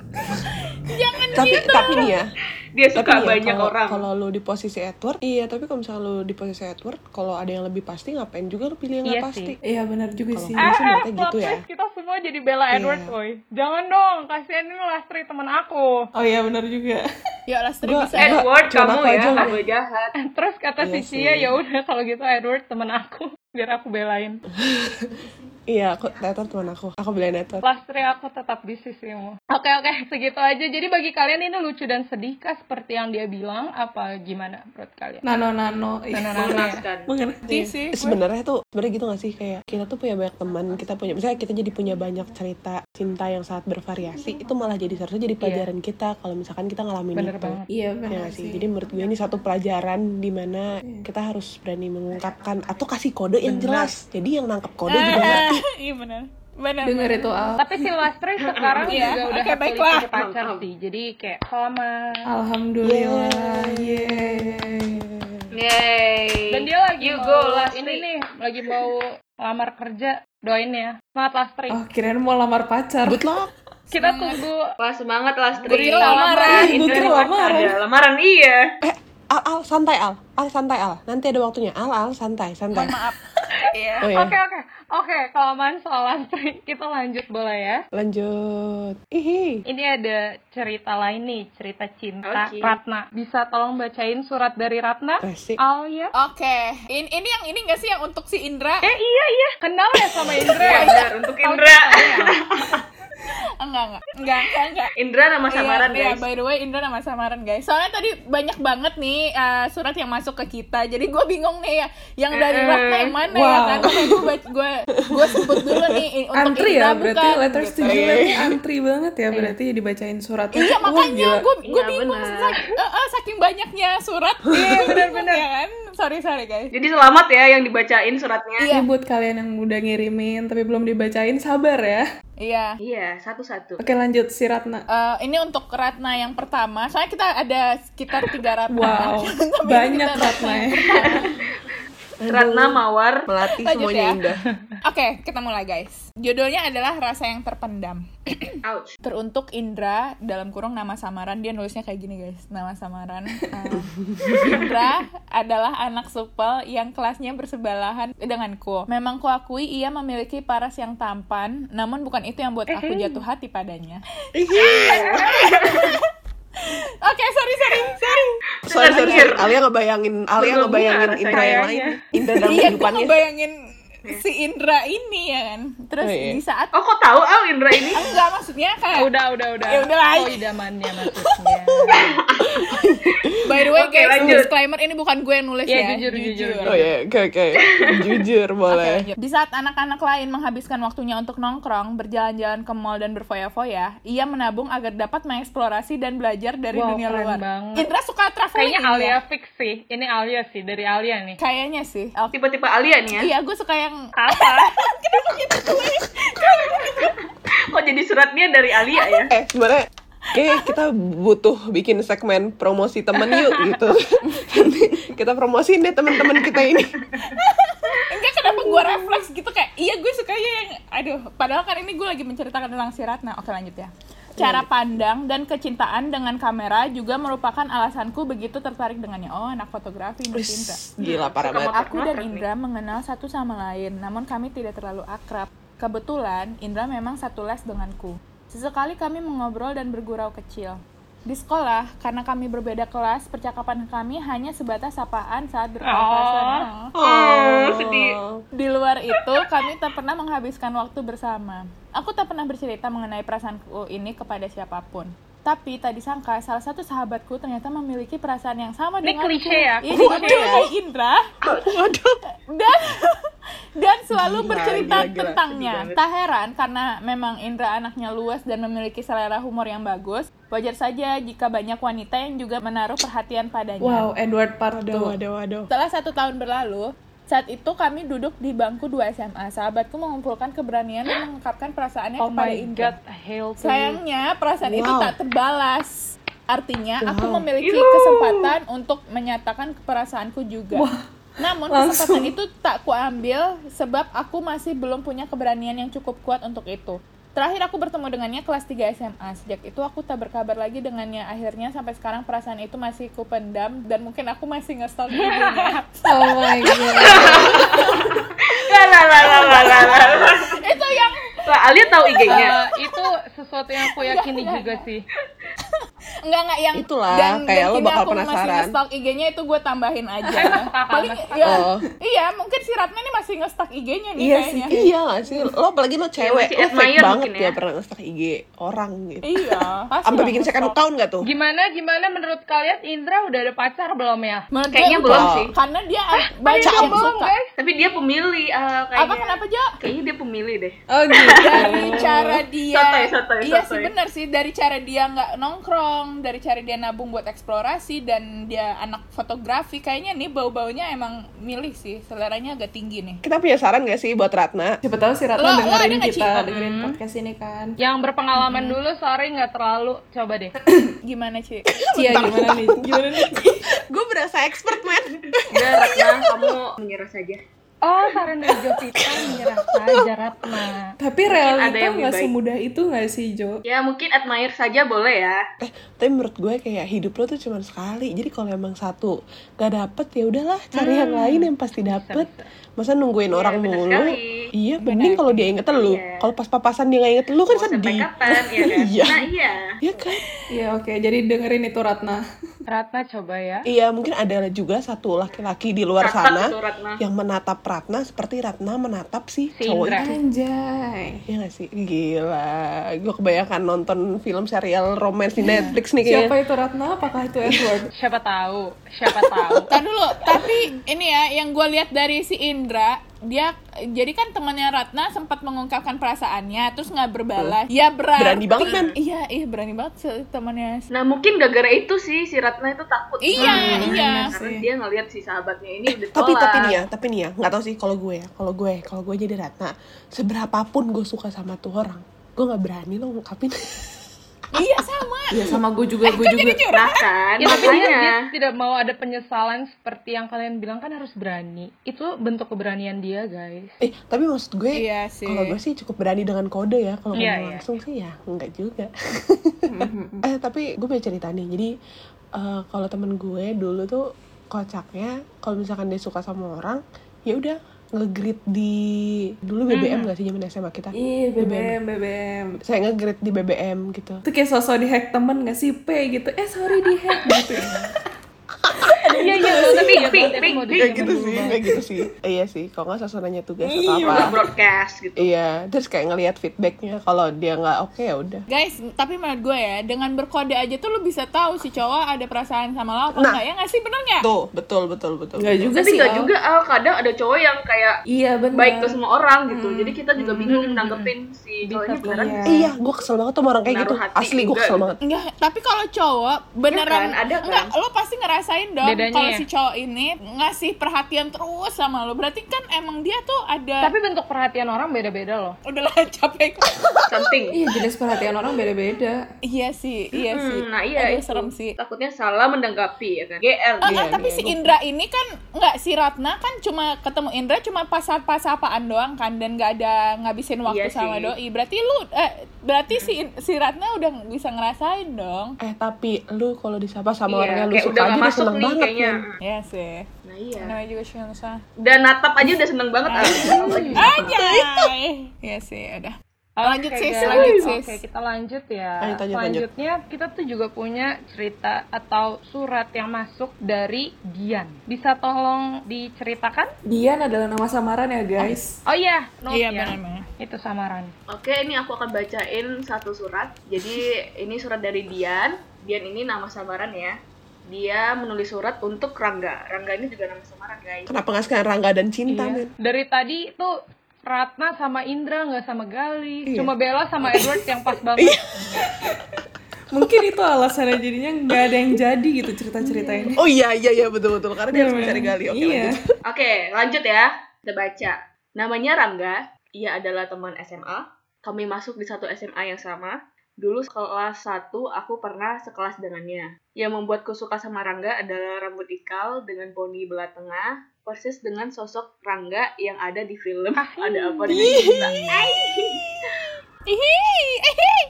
Jangan Tapi gitu. tapi nih ya, Dia tapi suka nih ya, banyak kalau- orang. Kalau lu di posisi Edward, iya. Tapi kalau misalnya lu di posisi Edward, kalau ada yang lebih pasti, ngapain juga lu pilih yang Iya nggak pasti? sih. Iya benar juga Kalau sih. Eh, eh, gitu ya. kita semua jadi bela Iya. Edward, boy. Jangan dong, kasihan ini Lastri teman aku. Oh iya benar juga. Ya Lastri Gua- bisa. Edward, Cuma kamu ya, boleh jahat. Terus kata Iya si. Cia, ya udah kalau gitu Edward teman aku, biar aku belain. [LAUGHS] Iya, aku Edward teman aku. Aku bilang Edward. Lastri aku tetap di sisimu. Oke oke, segitu aja. Jadi bagi kalian ini lucu dan sedih kah seperti yang dia bilang? Apa gimana menurut kalian? Nano nano. Ih, Nano-nano ya? Mengenaskan. Mengerti. Sih. sebenarnya tuh sebenarnya gitu gak sih kayak kita tuh punya banyak teman kita punya misalnya kita jadi punya banyak cerita cinta yang sangat bervariasi itu malah jadi seharusnya jadi pelajaran kita kalau misalkan kita ngalamin Bener itu banget. Iya Ya benar nggak sih. Jadi menurut gue ini satu pelajaran di mana kita harus berani mengungkapkan atau kasih kode yang jelas. Jadi yang nangkep kode juga ngerti. [LAUGHS] Iya benar. Benar. Dengar itu Al. Tapi si Lastri sekarang Iya, juga udah oke, happily baiklah. pacar sih. Jadi kayak selamat. Alhamdulillah. Yeay. Yeay. Dan dia lagi You mau go, Lastri. ini nih, lagi mau lamar kerja. Doain ya. Semangat Lastri. Oh kirain mau lamar pacar. Good luck. Kita tunggu Wah semangat Lastri. Lamaran. Nih, lamaran. Ada lamaran iya. Eh, Al, Al, santai Al. Al, santai Al. Nanti ada waktunya. Al, Al, santai, santai. Maaf. [LAUGHS] Iya. Oh ya, Oke oke oke kelamaan soal Lastri kita lanjut boleh ya. lanjut. Ihi. Ini ada cerita lain nih cerita cinta Oke. Ratna. Bisa tolong bacain surat dari Ratna? Resik. Al ya. Oke. Ini ini yang ini gak sih yang untuk si Indra? Eh iya iya kenal ya sama Indra. [LAUGHS] Iya benar untuk Indra. [LAUGHS] Enggak, enggak. Enggak, enggak, enggak. Indra nama samaran iya, guys. Iya, by the way Indra nama samaran guys. Soalnya tadi banyak banget nih uh, surat yang masuk ke kita. Jadi gue bingung nih ya, yang dari Eh, Ratna yang mana ya wow. kan? Oke, gue gue gue sebut dulu nih untuk Antri Indra ya berarti bukan, letters gitu. to Juliet ini antri banget ya berarti dibacain suratnya. Iya Wah, makanya gue gue Iya, bingung sak- eh, eh, saking banyaknya surat. [LAUGHS] Iya benar-benar ya kan. Sorry sorry guys. Jadi selamat ya yang dibacain suratnya. Iya. Ini buat kalian yang udah ngirimin tapi belum dibacain sabar ya. Iya. Iya, satu-satu. Oke lanjut si Ratna. Eh, ini untuk Ratna yang pertama. Soalnya kita ada sekitar tiga Ratna. Wow, [LAUGHS] Tapi banyak Ratna ya. [LAUGHS] Ratna Mawar. Melati Lanjut semuanya ya. indah. [LAUGHS] Oke, kita mulai guys. Judulnya adalah Rasa yang Terpendam. [CLEARS THROAT] Ouch. Teruntuk Indra dalam kurung nama samaran dia nulisnya kayak gini guys nama samaran [LAUGHS] Eh, Indra adalah anak supel yang kelasnya bersebelahan denganku memang kuakui ia memiliki paras yang tampan namun bukan itu yang buat aku jatuh hati padanya [LAUGHS] Oke sorry sorry sorry, sorry, denger. sorry. Alia ngebayangin Alia ngebayangin. Indra yang lain Indra dalam Iya, gue kehidupannya ngebayangin si Indra ini ya kan. Terus Oh, iya. di saat Oh kok tahu Al Indra ini? [LAUGHS] enggak maksudnya kayak Udah, udah, udah. Ya udah lah. Oh, idamannya maksudnya. [LAUGHS] by the way Oke, guys, lanjut. disclaimer ini bukan gue yang nulis Iya, ya. jujur, jujur. Oh ya, oke oke. [LAUGHS] Jujur boleh. Oke, Di saat anak-anak lain menghabiskan waktunya untuk nongkrong, berjalan-jalan ke mall dan berfoya-foya, ia menabung agar dapat mengeksplorasi dan belajar dari Wow, dunia luar. banget. Indra suka traveling Kayaknya ini Alia ya? fix sih. Ini Alia sih, dari Alia nih. Kayaknya sih. Tipe-tipe Alia nih ya. Iya, gue suka yang Apa? [LAUGHS] Kok jadi suratnya dari Alia ya? Eh, sebenarnya Kayak kita butuh bikin segmen promosi temen yuk gitu. Nanti kita promosiin deh teman-teman kita ini. enggak kenapa gue refleks gitu kayak iya gue sukanya yang aduh padahal kan ini gue lagi menceritakan tentang si Ratna oke lanjut ya cara pandang dan kecintaan dengan kamera juga merupakan alasanku begitu tertarik dengannya oh anak fotografi Mas Indra Gila parah banget. Aku dan. Indra mengenal satu sama lain, namun kami tidak terlalu akrab. Kebetulan, Indra memang satu les denganku. Sesekali kami mengobrol dan bergurau kecil. Di sekolah, karena kami berbeda kelas, percakapan kami hanya sebatas sapaan saat berpapasan. Oh, sedih. Di luar itu, kami tak pernah menghabiskan waktu bersama. Aku tak pernah bercerita mengenai perasaanku ini kepada siapa pun. Tapi tak disangka salah satu sahabatku ternyata memiliki perasaan yang sama Ini denganku. klise ya, Iya, klise betul, ya. kayak Indra Waduh. dan dan selalu Gila, bercerita gila, gila. tentangnya. Banget. Tak heran karena memang Indra anaknya luas dan memiliki selera humor yang bagus. Wajar saja jika banyak wanita yang juga menaruh perhatian padanya. Wow, Edward Part Waduh, 2. waduh, waduh. Setelah satu tahun berlalu, saat itu kami duduk di bangku 2 SMA. Sahabatku mengumpulkan keberanian dan mengungkapkan perasaannya Oh kepada Indra. god. Sayangnya perasaan itu Wow. tak terbalas. Artinya aku memiliki kesempatan untuk menyatakan perasaanku juga. Namun langsung. kesempatan itu tak kuambil sebab aku masih belum punya keberanian yang cukup kuat untuk itu. Terakhir aku bertemu dengannya kelas 3 SMA. Sejak itu aku tak berkabar lagi dengannya. Akhirnya sampai sekarang perasaan itu masih kupendam dan mungkin aku masih ngestalk dirinya. [LAUGHS] Oh my god. Lah [LAUGHS] lah lah lah lah. itu yang Lah, Alia tahu IG-nya. Eh, itu sesuatu yang aku yakini juga sih. Enggak enggak yang Itulah, dan, kayak dan lo bakal aku masih penasaran. nge-stalk IG-nya itu gue tambahin aja. [LAUGHS] Paling ya, Oh. iya mungkin si Ratna ini masih nge-stalk IG-nya nih Iya kayaknya. Iya gak sih? Lo apalagi lo cewek, masih lo fake banget mungkin ya ya. pernah nge-stalk IG orang gitu. Iya, [LAUGHS] Sampai bikin second account gak tuh? Gimana gimana menurut kalian Indra udah ada pacar belum ya? Menurut Kayaknya belum sih. Karena dia banyak Cakep yang belum, suka. Tapi dia pemilih ah, kayaknya. Apa kenapa Jo? Kayaknya dia pemilih deh. Oh gitu. Dari cara dia Sotoy, sotoy, Iya sih benar sih Dari cara dia nggak nongkrong Dari cara dia nabung buat eksplorasi Dan dia anak fotografi Kayaknya nih bau-baunya emang milih sih Seleranya agak tinggi nih Kita punya saran gak sih buat Ratna? Siapa tahu si Lo- Ratna lo dengerin nggak, kita, Ci? dengerin podcast ini kan. Yang berpengalaman dulu, sorry nggak terlalu. Coba deh. [COUGHS] Gimana Ci? Cia gimana nih? Gimana nih? [LAUGHS] Gue berasa expert, man. Udah, Ratna, kamu menyerah saja. Oh, saran dari Jovita menyerah saja [LAUGHS] Ratna. Tapi ada realita nggak baik. semudah itu nggak sih Jo? Ya mungkin admire saja boleh ya. Eh, tapi menurut gue kayak hidup lo tuh cuma sekali. Jadi kalau emang satu gak dapet ya udahlah cari yang lain yang pasti dapet. Masa nungguin Iya, orang bener mulu? sekali. Iya, mending kalau dia inget lu. Iya. Kalau pas papasan dia gak inget lu kan Mau sedih. kapan, [LAUGHS] ya kan? Iya. Nah iya. Iya kan? Iya oke, jadi dengerin itu Ratna. Ratna coba ya. Iya, mungkin ada juga satu laki-laki di luar Catat sana itu, Ratna. yang menatap Ratna seperti Ratna menatap si, Si cowok Indra. itu. Anjay. Iya gak sih? Gila. Gue kebayangkan nonton film serial romance di Netflix nih kayaknya. Siapa itu Ratna? Apakah itu Edward? Siapa tahu? Siapa tahu? [LAUGHS] Dulu, tapi ini ya yang gue lihat dari si Indra, dia jadi kan temannya Ratna sempat mengungkapkan perasaannya, terus nggak berbalas. Ya berarti. Berani banget, men. Iya, iya berani banget se- temannya. Nah mungkin gara-gara itu sih si Ratna itu takut. Iya, Hmm, iya. Karena dia ngelihat si sahabatnya ini udah tapi tolak. tapi nih ya tapi nih ya nggak tahu sih kalau gue ya kalau gue kalau gue jadi Ratna seberapapun gue suka sama tuh orang gue nggak berani lo ngungkapin iya sama. Iya sama gue juga, gue juga. Nah kan, Ya, tapi dia, dia makanya. tidak mau ada penyesalan seperti yang kalian bilang kan harus berani. Itu bentuk keberanian dia, guys. eh tapi maksud gue Iya kalau gue sih cukup berani dengan kode ya kalau ngomong iya. langsung sih ya nggak juga eh tapi gue punya cerita nih jadi eh, kalau temen gue dulu tuh kocaknya kalau misalkan dia suka sama orang ya udah ngegrid di dulu BBM nggak sih zaman SMA kita Ih, BBM, BBM. saya ngegrid di BBM gitu Itu kayak sosok di hack temen gak sih? P gitu. Eh sorry di hack gitu. [LAUGHS] Iya iya tapi tapi tapi mau kayak di- gitu sih kayak gitu sih. Iya sih kalau nggak suasananya tugas atau Udah apa. broadcast gitu. Iya terus kayak ngelihat feedbacknya kalau dia nggak oke ya udah. Guys, tapi menurut gue ya, dengan berkode aja tuh lu bisa tahu si cowok ada perasaan sama lo apa Nah. enggak ya nggak sih? Bener nggak? tuh betul betul betul. Nggak juga tapi sih nggak juga Al. Kadang ada cowok yang kayak Iya benar. baik ke semua orang gitu. Jadi kita juga bingung nanggepin si cowok ini beneran Iya. iya gue kesel banget sama orang kayak gitu. asli gue kesel gitu. banget. Enggak, tapi kalau cowok beneran kan, ada kan? enggak, lo pasti ngerasain dong Bedanya kalau ya? si cowok ini ngasih perhatian terus sama lo. Berarti kan emang dia tuh ada Tapi bentuk perhatian orang beda-beda loh. udahlah [LAUGHS] capek. something Iya jenis perhatian orang beda-beda. iya sih, iya Hmm, sih. nah iya Aduh, itu. serem sih. takutnya salah menanggapi ya kan GR Ah, gitu. ah, tapi si Indra ini kan nggak si Ratna kan cuma ketemu Indra cuma pas pas apaan doang kan dan nggak ada ngabisin waktu Iya sama sih. doi. Berarti lu eh, berarti si si Ratna udah bisa ngerasain dong. eh tapi lu kalau disapa sama Iya, orang yang lu suka udah aja udah masuk seneng nih banget kayaknya men. Iya sih. nah iya Namanya juga Shansa. dan natap aja udah seneng banget. Aja. Iya sih, udah. Lanjut sis, guys. lanjut sis. Oke, kita lanjut ya. Lanjut, lanjut, Selanjutnya kita tuh juga punya cerita atau surat yang masuk dari Dian. Bisa tolong diceritakan? Dian adalah nama samaran ya guys. Oh iya, note Iya ya. benar-benar. Itu samaran. Oke, ini aku akan bacain satu surat. Jadi ini surat dari Dian. Dian ini nama samaran ya. Dia menulis surat untuk Rangga. Rangga ini juga nama samaran, guys. kenapa nggak sekarang Rangga dan Cinta Iya. men Dari tadi tuh Ratna sama Indra nggak sama Gali, Iya. cuma Bella sama Edward yang pas [LAUGHS] banget. Mungkin itu alasannya jadinya nggak ada yang jadi gitu cerita-cerita ini. oh iya iya iya betul betul karena dia harus Iya, mencari gali oke iya. lanjut [LAUGHS] Oke, lanjut ya. Kita baca. Namanya Rangga. Ia adalah teman SMA. Kami masuk di satu SMA yang sama. Dulu kelas 1 aku pernah sekelas dengannya. Yang membuatku suka sama Rangga adalah rambut ikal dengan poni belah tengah, persis dengan sosok Rangga yang ada di film Ada Apa Dengan ihi.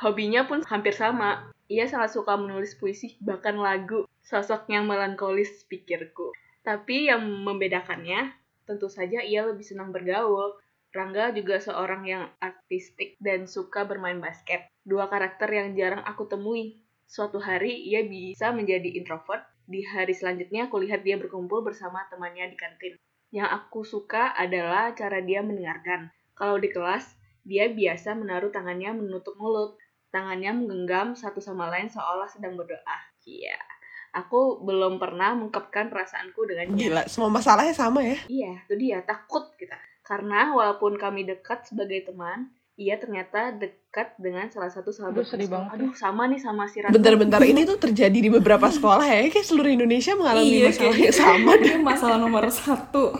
Hobinya pun hampir sama. Ia sangat suka menulis puisi, bahkan lagu. Sosok yang melankolis pikirku. Tapi yang membedakannya, tentu saja ia lebih senang bergaul. Rangga juga seorang yang artistik dan suka bermain basket. Dua karakter yang jarang aku temui. Suatu hari ia bisa menjadi introvert. Di hari selanjutnya aku lihat dia berkumpul bersama temannya di kantin. Yang aku suka adalah cara dia mendengarkan. Kalau di kelas, dia biasa menaruh tangannya menutup mulut. Tangannya menggenggam satu sama lain seolah sedang berdoa. Iya. Aku belum pernah mengungkapkan perasaanku dengannya. gila semua masalahnya sama ya Iya, itu dia, takut kita. Karena walaupun kami dekat sebagai teman, ia ternyata dekat dengan salah satu sahabat Aduh, sedih banget. Aduh, sama nih sama si Ratna. bentar-bentar ini tuh terjadi di beberapa sekolah ya kayak seluruh Indonesia mengalami Iya, masalah yang sama [LAUGHS] Ini masalah nomor satu.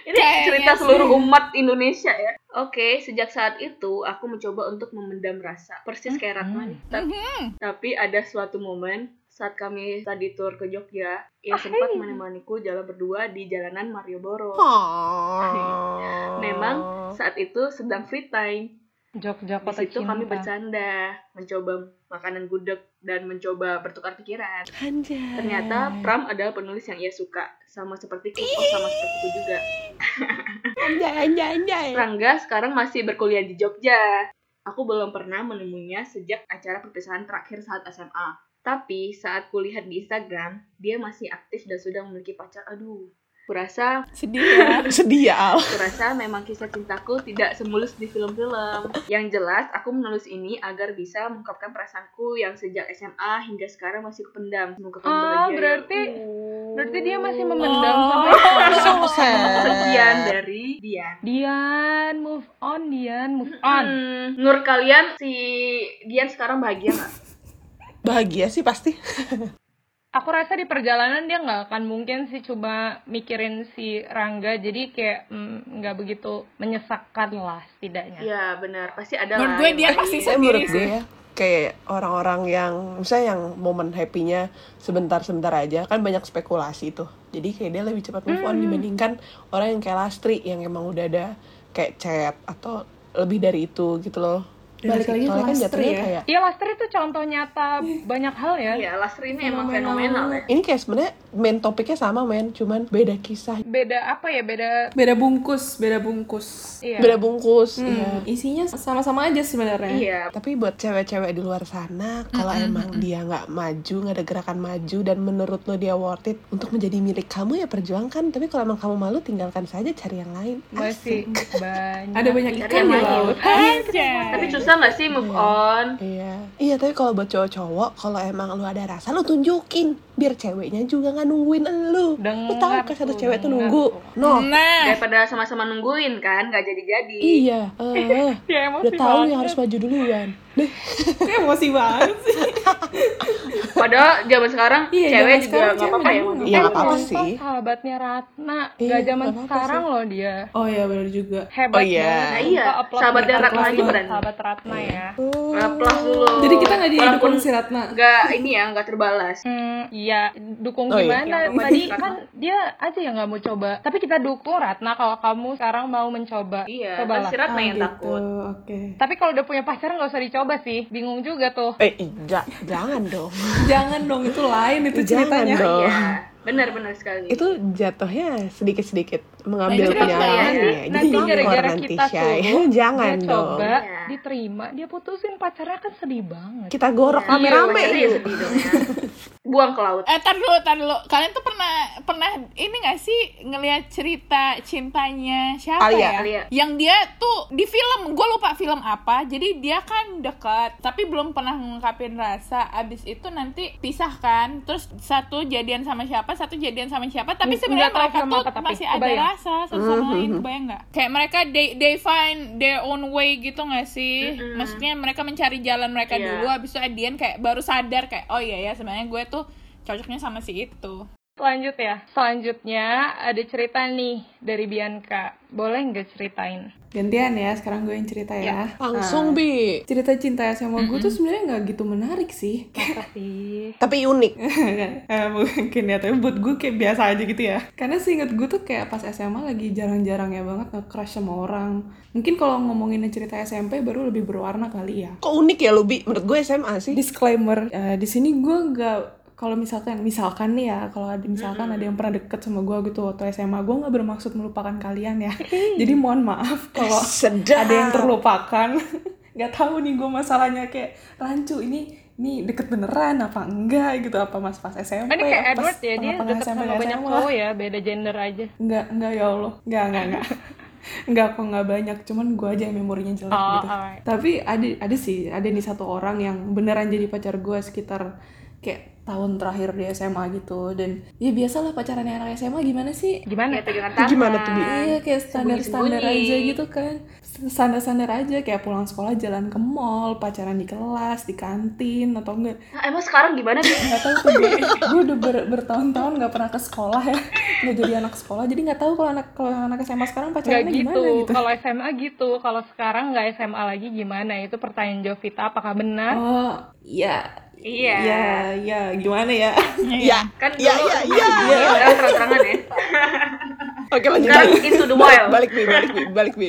Ini Kayaknya cerita sih. seluruh umat Indonesia ya. Oke, sejak saat itu aku mencoba untuk memendam rasa. Persis kayak Ratna nih. Ta- Mhm. Tapi ada suatu momen saat kami tadi tour ke Jogja, ia sempat menemaniku jalan berdua di jalanan Malioboro. Oh. [LAUGHS] Memang saat itu sedang free time. Jogja Di kota situ cinta. kami bercanda, mencoba makanan gudeg dan mencoba bertukar pikiran. Anjay. Ternyata Pram adalah penulis yang ia suka, sama seperti oh sama sepertiku juga. [LAUGHS] anjay anjay anjay Rangga sekarang masih berkuliah di Jogja. Aku belum pernah menemuinya sejak acara perpisahan terakhir saat SMA. Tapi saat kulihat di Instagram, dia masih aktif dan sudah memiliki pacar. Aduh, kurasa Sedih ya. [LAUGHS] sedih ya Al Kurasa memang kisah cintaku tidak semulus di film-film. Yang jelas, aku menulis ini agar bisa mengungkapkan perasaanku yang sejak SMA hingga sekarang masih kependam. Semoga kamu Oh, bahagia. ya. berarti- Uh. Berarti dia masih memendam Oh. sampai sekarang. [LAUGHS] Sekian dari Dian. Dian, move on Dian, move on. Hmm, menurut kalian si Dian sekarang bahagia nggak? bahagia sih pasti Aku rasa di perjalanan dia nggak akan mungkin sih coba mikirin si Rangga, jadi kayak mm, nggak begitu menyesakkan lah setidaknya. Iya benar, pasti ada Menurut lah gue yang dia pasti sendiri gue sih. ya kayak orang-orang yang misalnya yang momen happy-nya sebentar-sebentar aja kan banyak spekulasi tuh. Jadi kayak dia lebih cepat move on dibandingkan orang yang kayak Lastri yang emang udah ada kayak chat atau lebih dari itu gitu loh. Ya Balik lagi ke kan Lastri jatuhnya ya. kayak Iya, Lastri itu contoh nyata banyak hal ya. Iya, Lastri ini emang Fenomenal. ya. ini kayak sebenarnya main topiknya sama men cuman beda kisah Beda apa ya? Beda Beda bungkus, beda bungkus. iya. beda bungkus Hmm, iya. isinya sama-sama aja sebenarnya. Iya. tapi buat cewek-cewek di luar sana kalau emang dia nggak maju nggak ada gerakan maju dan menurut lo dia worth it untuk menjadi milik kamu ya perjuangkan tapi kalau emang kamu malu tinggalkan saja cari yang lain Masih banyak. Ada banyak ikan di laut. Aja. Tapi susah nggak sih move on? Iya, iya tapi kalau buat cowok-cowok, kalau emang lu ada rasa, lu tunjukin biar ceweknya juga nggak nungguin lu. lu Dengar tahu kan satu tuh, cewek tuh nunggu. tuh. No, Nah, Daripada sama-sama nungguin kan, nggak jadi-jadi. iya, [LAUGHS] eh, Ya, udah tahu yang harus maju duluan. Deh, Kayak emosi banget sih. Padahal zaman sekarang Iya, cewek zaman juga sekarang nggak apa-apa ya. Iya, nggak apa-apa Contoh sih. sahabatnya Ratna. Iya, Gak zaman nggak apa-apa sekarang sih. loh dia. Oh iya benar juga. Hebat Oh, iya. Nah, iya. Sahabatnya Ratna aja berani. Sahabat Ratna ya. Plus dulu. Jadi kita nggak didukung si Ratna. nggak ini ya, nggak terbalas. Hmm, iya, dukung Oh, iya. gimana? Yang Tadi Ratna. kan dia aja yang nggak mau coba. Tapi kita dukung Ratna kalau kamu sekarang mau mencoba. Iya, kan Cobalah. si Ratna Ah, yang gitu. takut. Oke. Tapi kalau udah punya pacar nggak usah dicoba sih. Bingung juga tuh. eh, [LAUGHS] ja- jangan dong. Jangan dong itu lain itu Jangan ceritanya. dong. Iya, benar-benar sekali. Itu jatuhnya sedikit-sedikit mengambil Nah, apa ya? ya. Nanti Jadi gara-gara nanti kita shy. suruh, jangan dia dong. coba, Iya. diterima, dia putusin pacarnya kan sedih banget. Kita gorok Iya, rame-rame pacarnya ya sedih dong ya. [LAUGHS] Buang ke laut. eh tar dulu, tar dulu. Kalian tuh pernah pernah ini gak sih ngelihat cerita cintanya siapa Alia. ya? Alia. Yang dia tuh di film, gue lupa film apa. Jadi dia kan dekat, tapi belum pernah ngungkapin rasa. Abis itu nanti pisah kan. Terus satu jadian sama siapa, satu jadian sama siapa. Tapi sebenarnya mereka tuh apa, tapi masih ada kebayang. rasa satu sama lain. Kebayang nggak? Kayak mereka they they find their own way gitu gak sih? Mm-mm. Maksudnya mereka mencari jalan mereka Iya. dulu. Abis itu Adian kayak baru sadar kayak oh iya ya sebenarnya gue tuh cocoknya sama si itu. Lanjut ya. Selanjutnya ada cerita nih dari Bianca. Boleh nggak ceritain? Gantian ya, sekarang gue yang cerita ya. Langsung, Nah, Bi. cerita cinta sama gue tuh sebenarnya nggak gitu menarik sih. Sih? Tapi unik. [LAUGHS] eh, mungkin ya, tapi buat gue kayak biasa aja gitu ya. Karena seinget gue tuh kayak pas SMA lagi jarang-jarangnya banget nge-crush sama orang. Mungkin kalau ngomongin cerita SMP baru lebih berwarna kali ya. Kok unik ya lu, Bi? Menurut gue SMA sih. Disclaimer, eh, di sini gue nggak kalau misalkan misalkan nih ya kalau ada misalkan ada yang pernah deket sama gue gitu waktu SMA gue nggak bermaksud melupakan kalian ya jadi mohon maaf kalau ada yang terlupakan [LAUGHS] nggak tahu nih gue masalahnya kayak rancu ini ini deket beneran apa enggak gitu apa mas pas SMP Ini kayak Edward ya, dia deket SMP, sama banyak cowok ya, beda gender aja. Enggak, enggak ya Allah. Enggak, enggak, enggak. enggak [LAUGHS] kok enggak banyak, cuman gue aja yang memorinya jelek Oh, gitu. alright. Tapi ada ada sih, ada nih satu orang yang beneran jadi pacar gue sekitar kayak tahun terakhir di SMA gitu dan ya biasalah pacaran anak SMA gimana sih? Gimana? Pegangan Itu tangan. gimana tuh, Bi? Iya kayak standar-standar Sembunyi-sembunyi. aja gitu kan Standar-standar aja kayak pulang sekolah jalan ke mall, pacaran di kelas, di kantin atau enggak Nah, emang sekarang gimana sih? nggak tahu tuh gue, gue udah ber- bertahun-tahun nggak pernah ke sekolah ya nggak jadi anak sekolah jadi nggak tahu kalau anak kalau anak SMA sekarang pacarannya gitu. gimana gitu Kalau SMA gitu. Kalau sekarang nggak SMA lagi gimana? Itu pertanyaan Jovita. Apakah benar? oh iya Iya. iya iya gimana ya Iya. Kan Iya, dulu iya, iya. Iya, sekarang terang-terangan ya. [LAUGHS] Oke, lanjut Sekarang into the wild. [LAUGHS] Balik, Bi, balik, Bi, balik, Bi.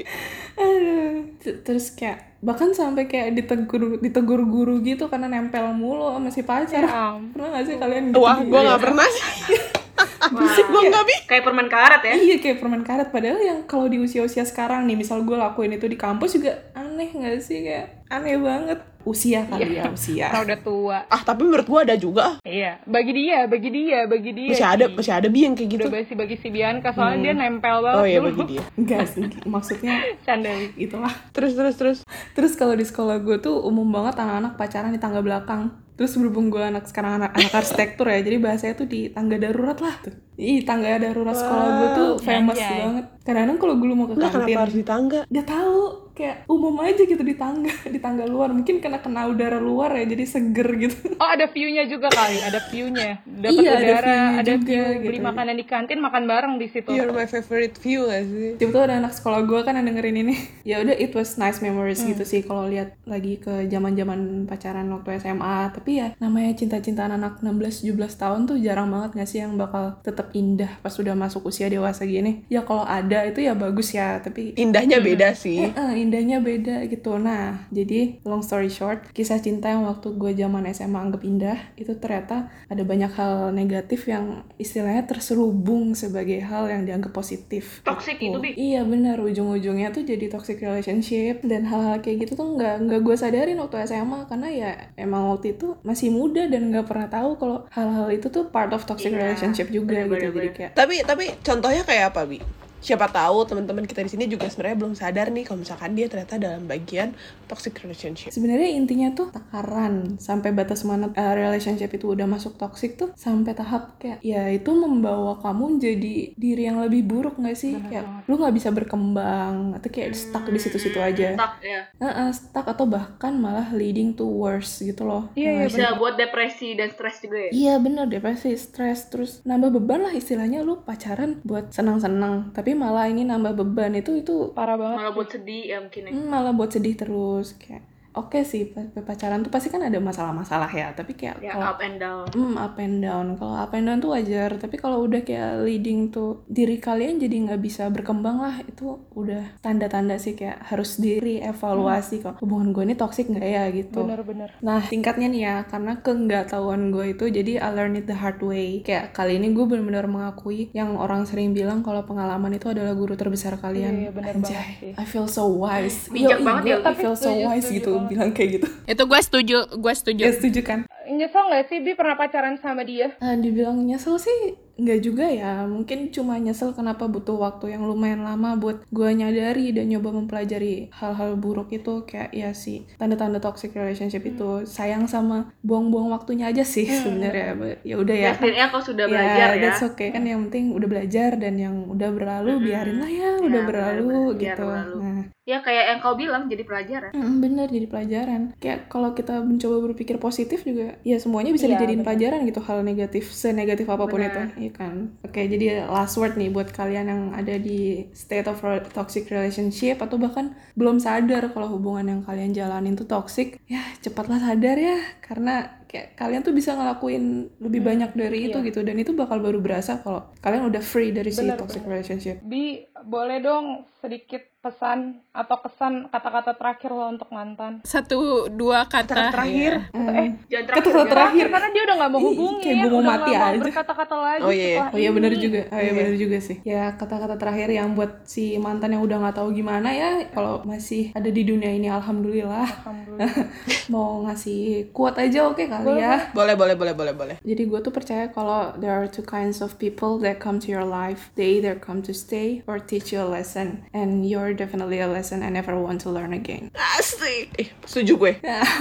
Aduh. Terus kayak bahkan sampai kayak ditegur ditegur guru gitu karena nempel mulu sama si pacar Ya pernah gak sih kalian Wah, gitu gue juga? gak pernah sih. [LAUGHS] Wah, Gue gak, Bi. kayak permen karet ya. Iya kayak permen karet padahal yang kalau di usia-usia sekarang nih misal gue lakuin itu di kampus juga aneh gak sih kayak aneh banget usia kali ya usia Karena udah tua. Ah, tapi menurut gue ada juga. Iya. Bagi dia, bagi dia, bagi dia. Masih ada, masih ada Bi yang kayak gitu. Udah bagi bagi si Bianca soalnya dia nempel banget Oh iya, dulu. bagi dia. [LAUGHS] enggak sih maksudnya Canda itulah Terus, terus, terus. Terus kalau di sekolah gue tuh umum banget anak-anak pacaran di tangga belakang. Terus berhubung gue anak sekarang anak, anak arsitektur ya, jadi bahasanya tuh di tangga darurat lah. Tuh. Ih, tangga darurat sekolah gue tuh famous anjay. banget. Kadang-kadang kalau gue mau ke kantin, kenapa harus di tangga? gak tahu kayak umum aja gitu di tangga, [LAUGHS] di tangga luar. Mungkin karena kena udara luar ya, jadi seger gitu. Oh ada view-nya juga kali, ada view-nya. Dapat Iya, ada udara, view-nya ada juga, view, gitu. beli makanan di kantin, makan bareng di situ. You're my favorite view gak sih? Tiba-tiba ada anak sekolah gue kan yang dengerin ini. [LAUGHS] Ya udah, it was nice memories gitu sih kalau lihat lagi ke zaman-zaman pacaran waktu SMA. Tapi ya namanya cinta-cintaan anak 16-17 tahun tuh jarang banget gak sih yang bakal tetap indah pas udah masuk usia dewasa gini. Ya kalau ada itu ya bagus ya, tapi Indahnya beda sih. Eh, eh, indahnya beda gitu nah jadi long story short kisah cinta yang waktu gue zaman SMA anggap indah itu ternyata ada banyak hal negatif yang istilahnya terselubung sebagai hal yang dianggap positif Toxic gitu. itu, Bi. iya benar ujung-ujungnya tuh jadi toxic relationship dan hal-hal kayak gitu tuh nggak nggak gue sadarin waktu SMA karena ya emang waktu itu masih muda dan nggak pernah tahu kalau hal-hal itu tuh part of toxic Iya, relationship juga gitu bener-bener. jadi kayak Tapi tapi contohnya kayak apa, Bi? Siapa tahu teman-teman kita di sini juga sebenarnya belum sadar nih kalau misalkan dia ternyata dalam bagian toxic relationship. Sebenarnya intinya tuh takaran sampai batas mana uh, relationship itu udah masuk toxic tuh sampai tahap kayak ya itu membawa kamu jadi diri yang lebih buruk nggak sih? Kayak lu nggak bisa berkembang atau kayak stuck di situ-situ aja. stuck ya. Heeh, stuck atau bahkan malah leading to worse gitu loh. Iya, iya, bisa buat depresi dan stres juga ya? Iya bener depresi, stres, terus nambah beban lah istilahnya lu pacaran buat senang-senang. Tapi malah ini nambah beban itu itu Parah banget. malah buat sedih ya mungkin ya Hmm, malah buat sedih terus kayak oke sih pa- pacaran tuh pasti kan ada masalah-masalah ya tapi kayak ya kalau up and down Hmm, up and down. Kalau up and down tuh wajar, tapi kalau udah kayak leading tuh diri kalian jadi nggak bisa berkembang lah, itu udah tanda-tanda sih kayak harus diri evaluasi kok hubungan gue ini toxic nggak ya gitu. Bener-bener. Nah, tingkatnya nih ya, karena keenggak-tahuan gue itu, jadi I learn it the hard way. Kayak kali ini gue benar-benar mengakui yang orang sering bilang kalau pengalaman itu adalah guru terbesar kalian. Iya, bener Anjay, banget sih. I feel so wise. Bijak banget ya, I feel so wise gitu banget. bilang kayak gitu. Itu gue setuju, gue setuju. Ya setuju kan? Nyesel nggak sih Bi pernah pacaran sama dia? Nah, dibilang nyesel sih nggak juga ya. Mungkin cuma nyesel kenapa butuh waktu yang lumayan lama buat gue nyadari dan nyoba mempelajari hal-hal buruk itu kayak ya sih tanda-tanda toxic relationship itu sayang sama buang-buang waktunya aja sih sebenarnya. But Ya udah ya. ya setidaknya kau sudah belajar ya that's okay kan yang penting udah belajar dan yang udah berlalu biarin lah ya udah Ya, berlalu benar-benar. Biar gitu. berlalu. Nah, ya kayak yang kau bilang jadi pelajaran Mm, bener jadi pelajaran kayak kalau kita mencoba berpikir positif juga ya semuanya bisa Iya, dijadiin bener. pelajaran gitu hal negatif senegatif apa pun Bener. itu iya kan. Oke jadi last word nih buat kalian yang ada di state of toxic relationship atau bahkan belum sadar kalau hubungan yang kalian jalanin tuh toxic ya cepatlah sadar ya. Karena kayak kalian tuh bisa ngelakuin lebih banyak dari itu iya. gitu. Dan itu bakal baru berasa kalau kalian udah free dari si Bener, toxic bener. relationship. Bi, boleh dong sedikit pesan atau kesan kata-kata terakhir lo untuk mantan? Satu dua kata. Kata terakhir. Hmm. jangan Kata-kata terakhir ya. terakhir Karena dia udah nggak mau hubungi, kayak gua mau udah mati aja. berkata-kata lagi. Oh, iya, iya. Oh iya bener ini. juga, oh iya Iya. bener juga sih. Ya kata-kata terakhir yang buat si mantan yang udah nggak tahu gimana ya, kalau masih ada di dunia ini alhamdulillah. Alhamdulillah. [LAUGHS] Mau ngasih kuat aja oke kali ya. Boleh, boleh, boleh, boleh, boleh. Jadi gue tuh percaya kalau there are two kinds of people that come to your life. They either come to stay or teach you a lesson. And you're definitely a lesson I never want to learn again. Asik. Eh, setuju gue.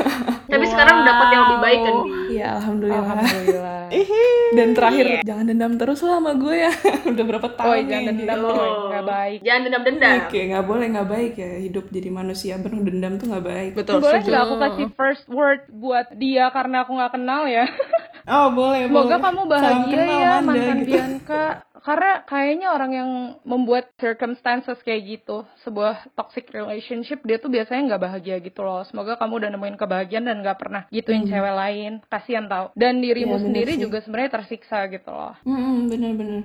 [LAUGHS] tapi sekarang dapat yang lebih baik kan bi Iya alhamdulillah. Alhamdulillah. [LAUGHS] Dan terakhir jangan dendam terus lah sama gue ya. [LAUGHS] udah berapa tahun Oh, nih, jangan dendam lo, nggak baik. jangan dendam-dendam Oke, nggak boleh nggak baik ya hidup jadi manusia penuh dendam tuh nggak baik. Betul, Boleh setuju. nggak aku kasih first word buat dia karena aku nggak kenal ya? Oh boleh. Semoga boleh. kamu Salam bahagia kenal, ya Amanda, mantan gitu. Bianca. Karena kayaknya orang yang membuat circumstances kayak gitu, sebuah toxic relationship, dia tuh biasanya nggak bahagia gitu loh. Semoga kamu udah nemuin kebahagiaan dan nggak pernah gituin cewek lain. Kasian tau. Dan dirimu bener sendiri sih. juga sebenarnya tersiksa gitu loh. Mm-mm, bener-bener.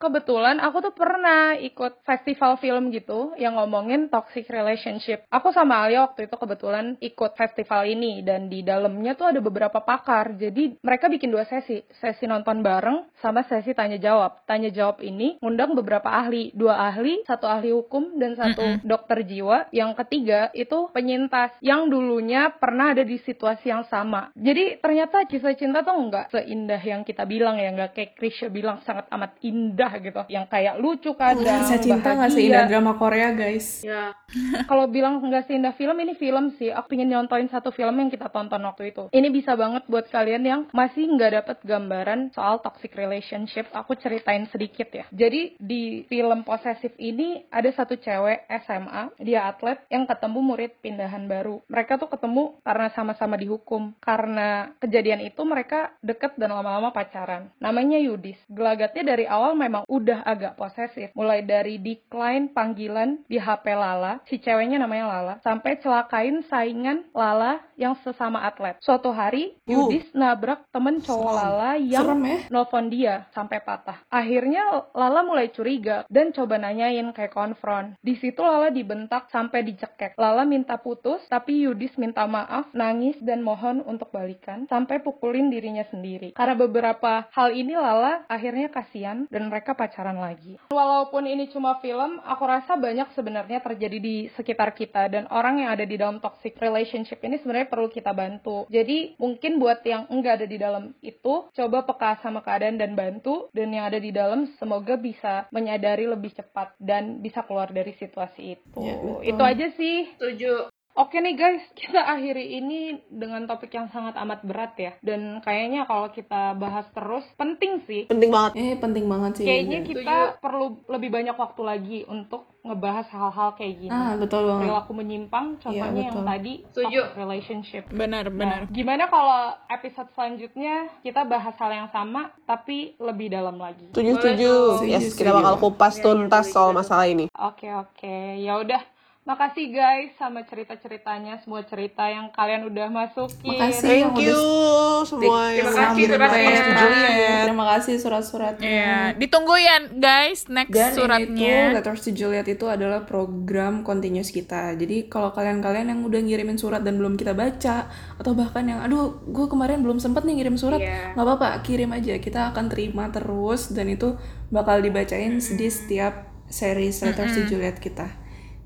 Kebetulan aku tuh pernah ikut festival film gitu yang ngomongin toxic relationship. Aku sama Alia waktu itu kebetulan ikut festival ini dan di dalamnya tuh ada beberapa pakar. Jadi mereka bikin dua sesi, sesi nonton bareng sama sesi tanya jawab. Tanya jawab ini ngundang beberapa ahli, dua ahli, satu ahli hukum dan satu dokter jiwa. Yang ketiga itu penyintas yang dulunya pernah ada di situasi yang sama. Jadi ternyata kisah cinta tuh nggak seindah yang kita bilang ya, nggak kayak Krisya bilang sangat amat indah gitu. Yang kayak lucu kadang Kisah cinta nggak bahagia. seindah drama Korea guys. ya [LAUGHS] kalau bilang nggak seindah film ini film sih. Aku pengen nyontoin satu film yang kita tonton waktu itu. Ini bisa banget buat kalian yang masih nggak dapet gambaran soal toxic relationship. Aku ceritain sedikit ya. Jadi di film posesif ini ada satu cewek SMA dia atlet yang ketemu murid pindahan baru. Mereka tuh ketemu karena sama-sama dihukum. Karena kejadian itu mereka deket dan lama-lama pacaran. Namanya Yudis. Gelagatnya dari awal memang emang udah agak posesif. Mulai dari decline panggilan di HP Lala, si ceweknya namanya Lala, sampai celakain saingan Lala yang sesama atlet. Suatu hari, Uh. Yudis nabrak temen cowok Serem. Lala yang Serem ya? nelfon dia sampai patah. Akhirnya Lala mulai curiga dan coba nanyain kayak konfront. Di situ Lala dibentak sampai dicekek. Lala minta putus, tapi Yudis minta maaf, nangis dan mohon untuk balikan sampai pukulin dirinya sendiri. Karena beberapa hal ini Lala akhirnya kasihan dan mereka pacaran lagi. Walaupun ini cuma film, aku rasa banyak sebenarnya terjadi di sekitar kita dan orang yang ada di dalam toxic relationship ini sebenarnya perlu kita bantu. Jadi mungkin buat yang enggak ada di dalam itu, coba peka sama keadaan dan bantu dan yang ada di dalam semoga bisa menyadari lebih cepat dan bisa keluar dari situasi itu. Ya, betul. itu aja sih. Setuju. Oke nih guys, kita akhiri ini dengan topik yang sangat amat berat ya. Dan kayaknya kalau kita bahas terus, penting sih. penting banget Eh penting banget sih. Kayaknya Dan- kita perlu lebih banyak waktu lagi untuk ngebahas hal-hal kayak gini. Ah betul banget. Perilaku menyimpang, contohnya yang betul. tadi Setuju. toxic relationship. Benar, benar. Nah, gimana kalau episode selanjutnya kita bahas hal yang sama tapi lebih dalam lagi? setuju setuju tuh. yes kita bakal kupas tuntas soal masalah ini Oke oke, ya udah. Makasih guys sama cerita-ceritanya, semua cerita yang kalian udah masukin. Makasih. yang thank you udah semua Terima yang kasih ngirim suratnya. Terima kasih surat-suratnya. Iya, ditunggu ya guys next Dan ini tuh suratnya. Letters to Juliet itu adalah program continuous kita. Jadi kalau kalian-kalian yang udah ngirimin surat dan belum kita baca atau bahkan yang aduh gue kemarin belum sempet nih ngirim surat, Iya. nggak apa-apa kirim aja. Kita akan terima terus dan itu bakal dibacain di setiap series Letters to Juliet kita.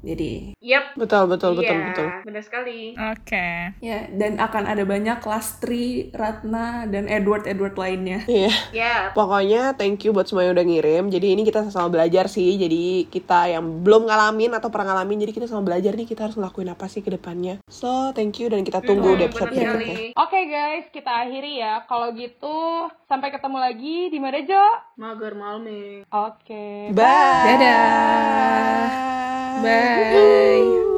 Jadi Yap. betul betul betul Iya, betul benar sekali. Oke. ya dan akan ada banyak Lastri, Ratna dan Edward Edward lainnya. iya Ya. Pokoknya thank you buat semua yang udah ngirim. Jadi ini kita sama belajar sih. Jadi kita yang belum ngalamin atau pernah ngalamin, jadi kita sama belajar nih kita harus ngelakuin apa sih ke depannya. So thank you dan kita tunggu Hmm, di episode berikutnya. Oke guys, kita akhiri ya. Kalau gitu, sampai ketemu lagi di mana Jo? Mager Malming. Oke. Bye. Dadah. Bye.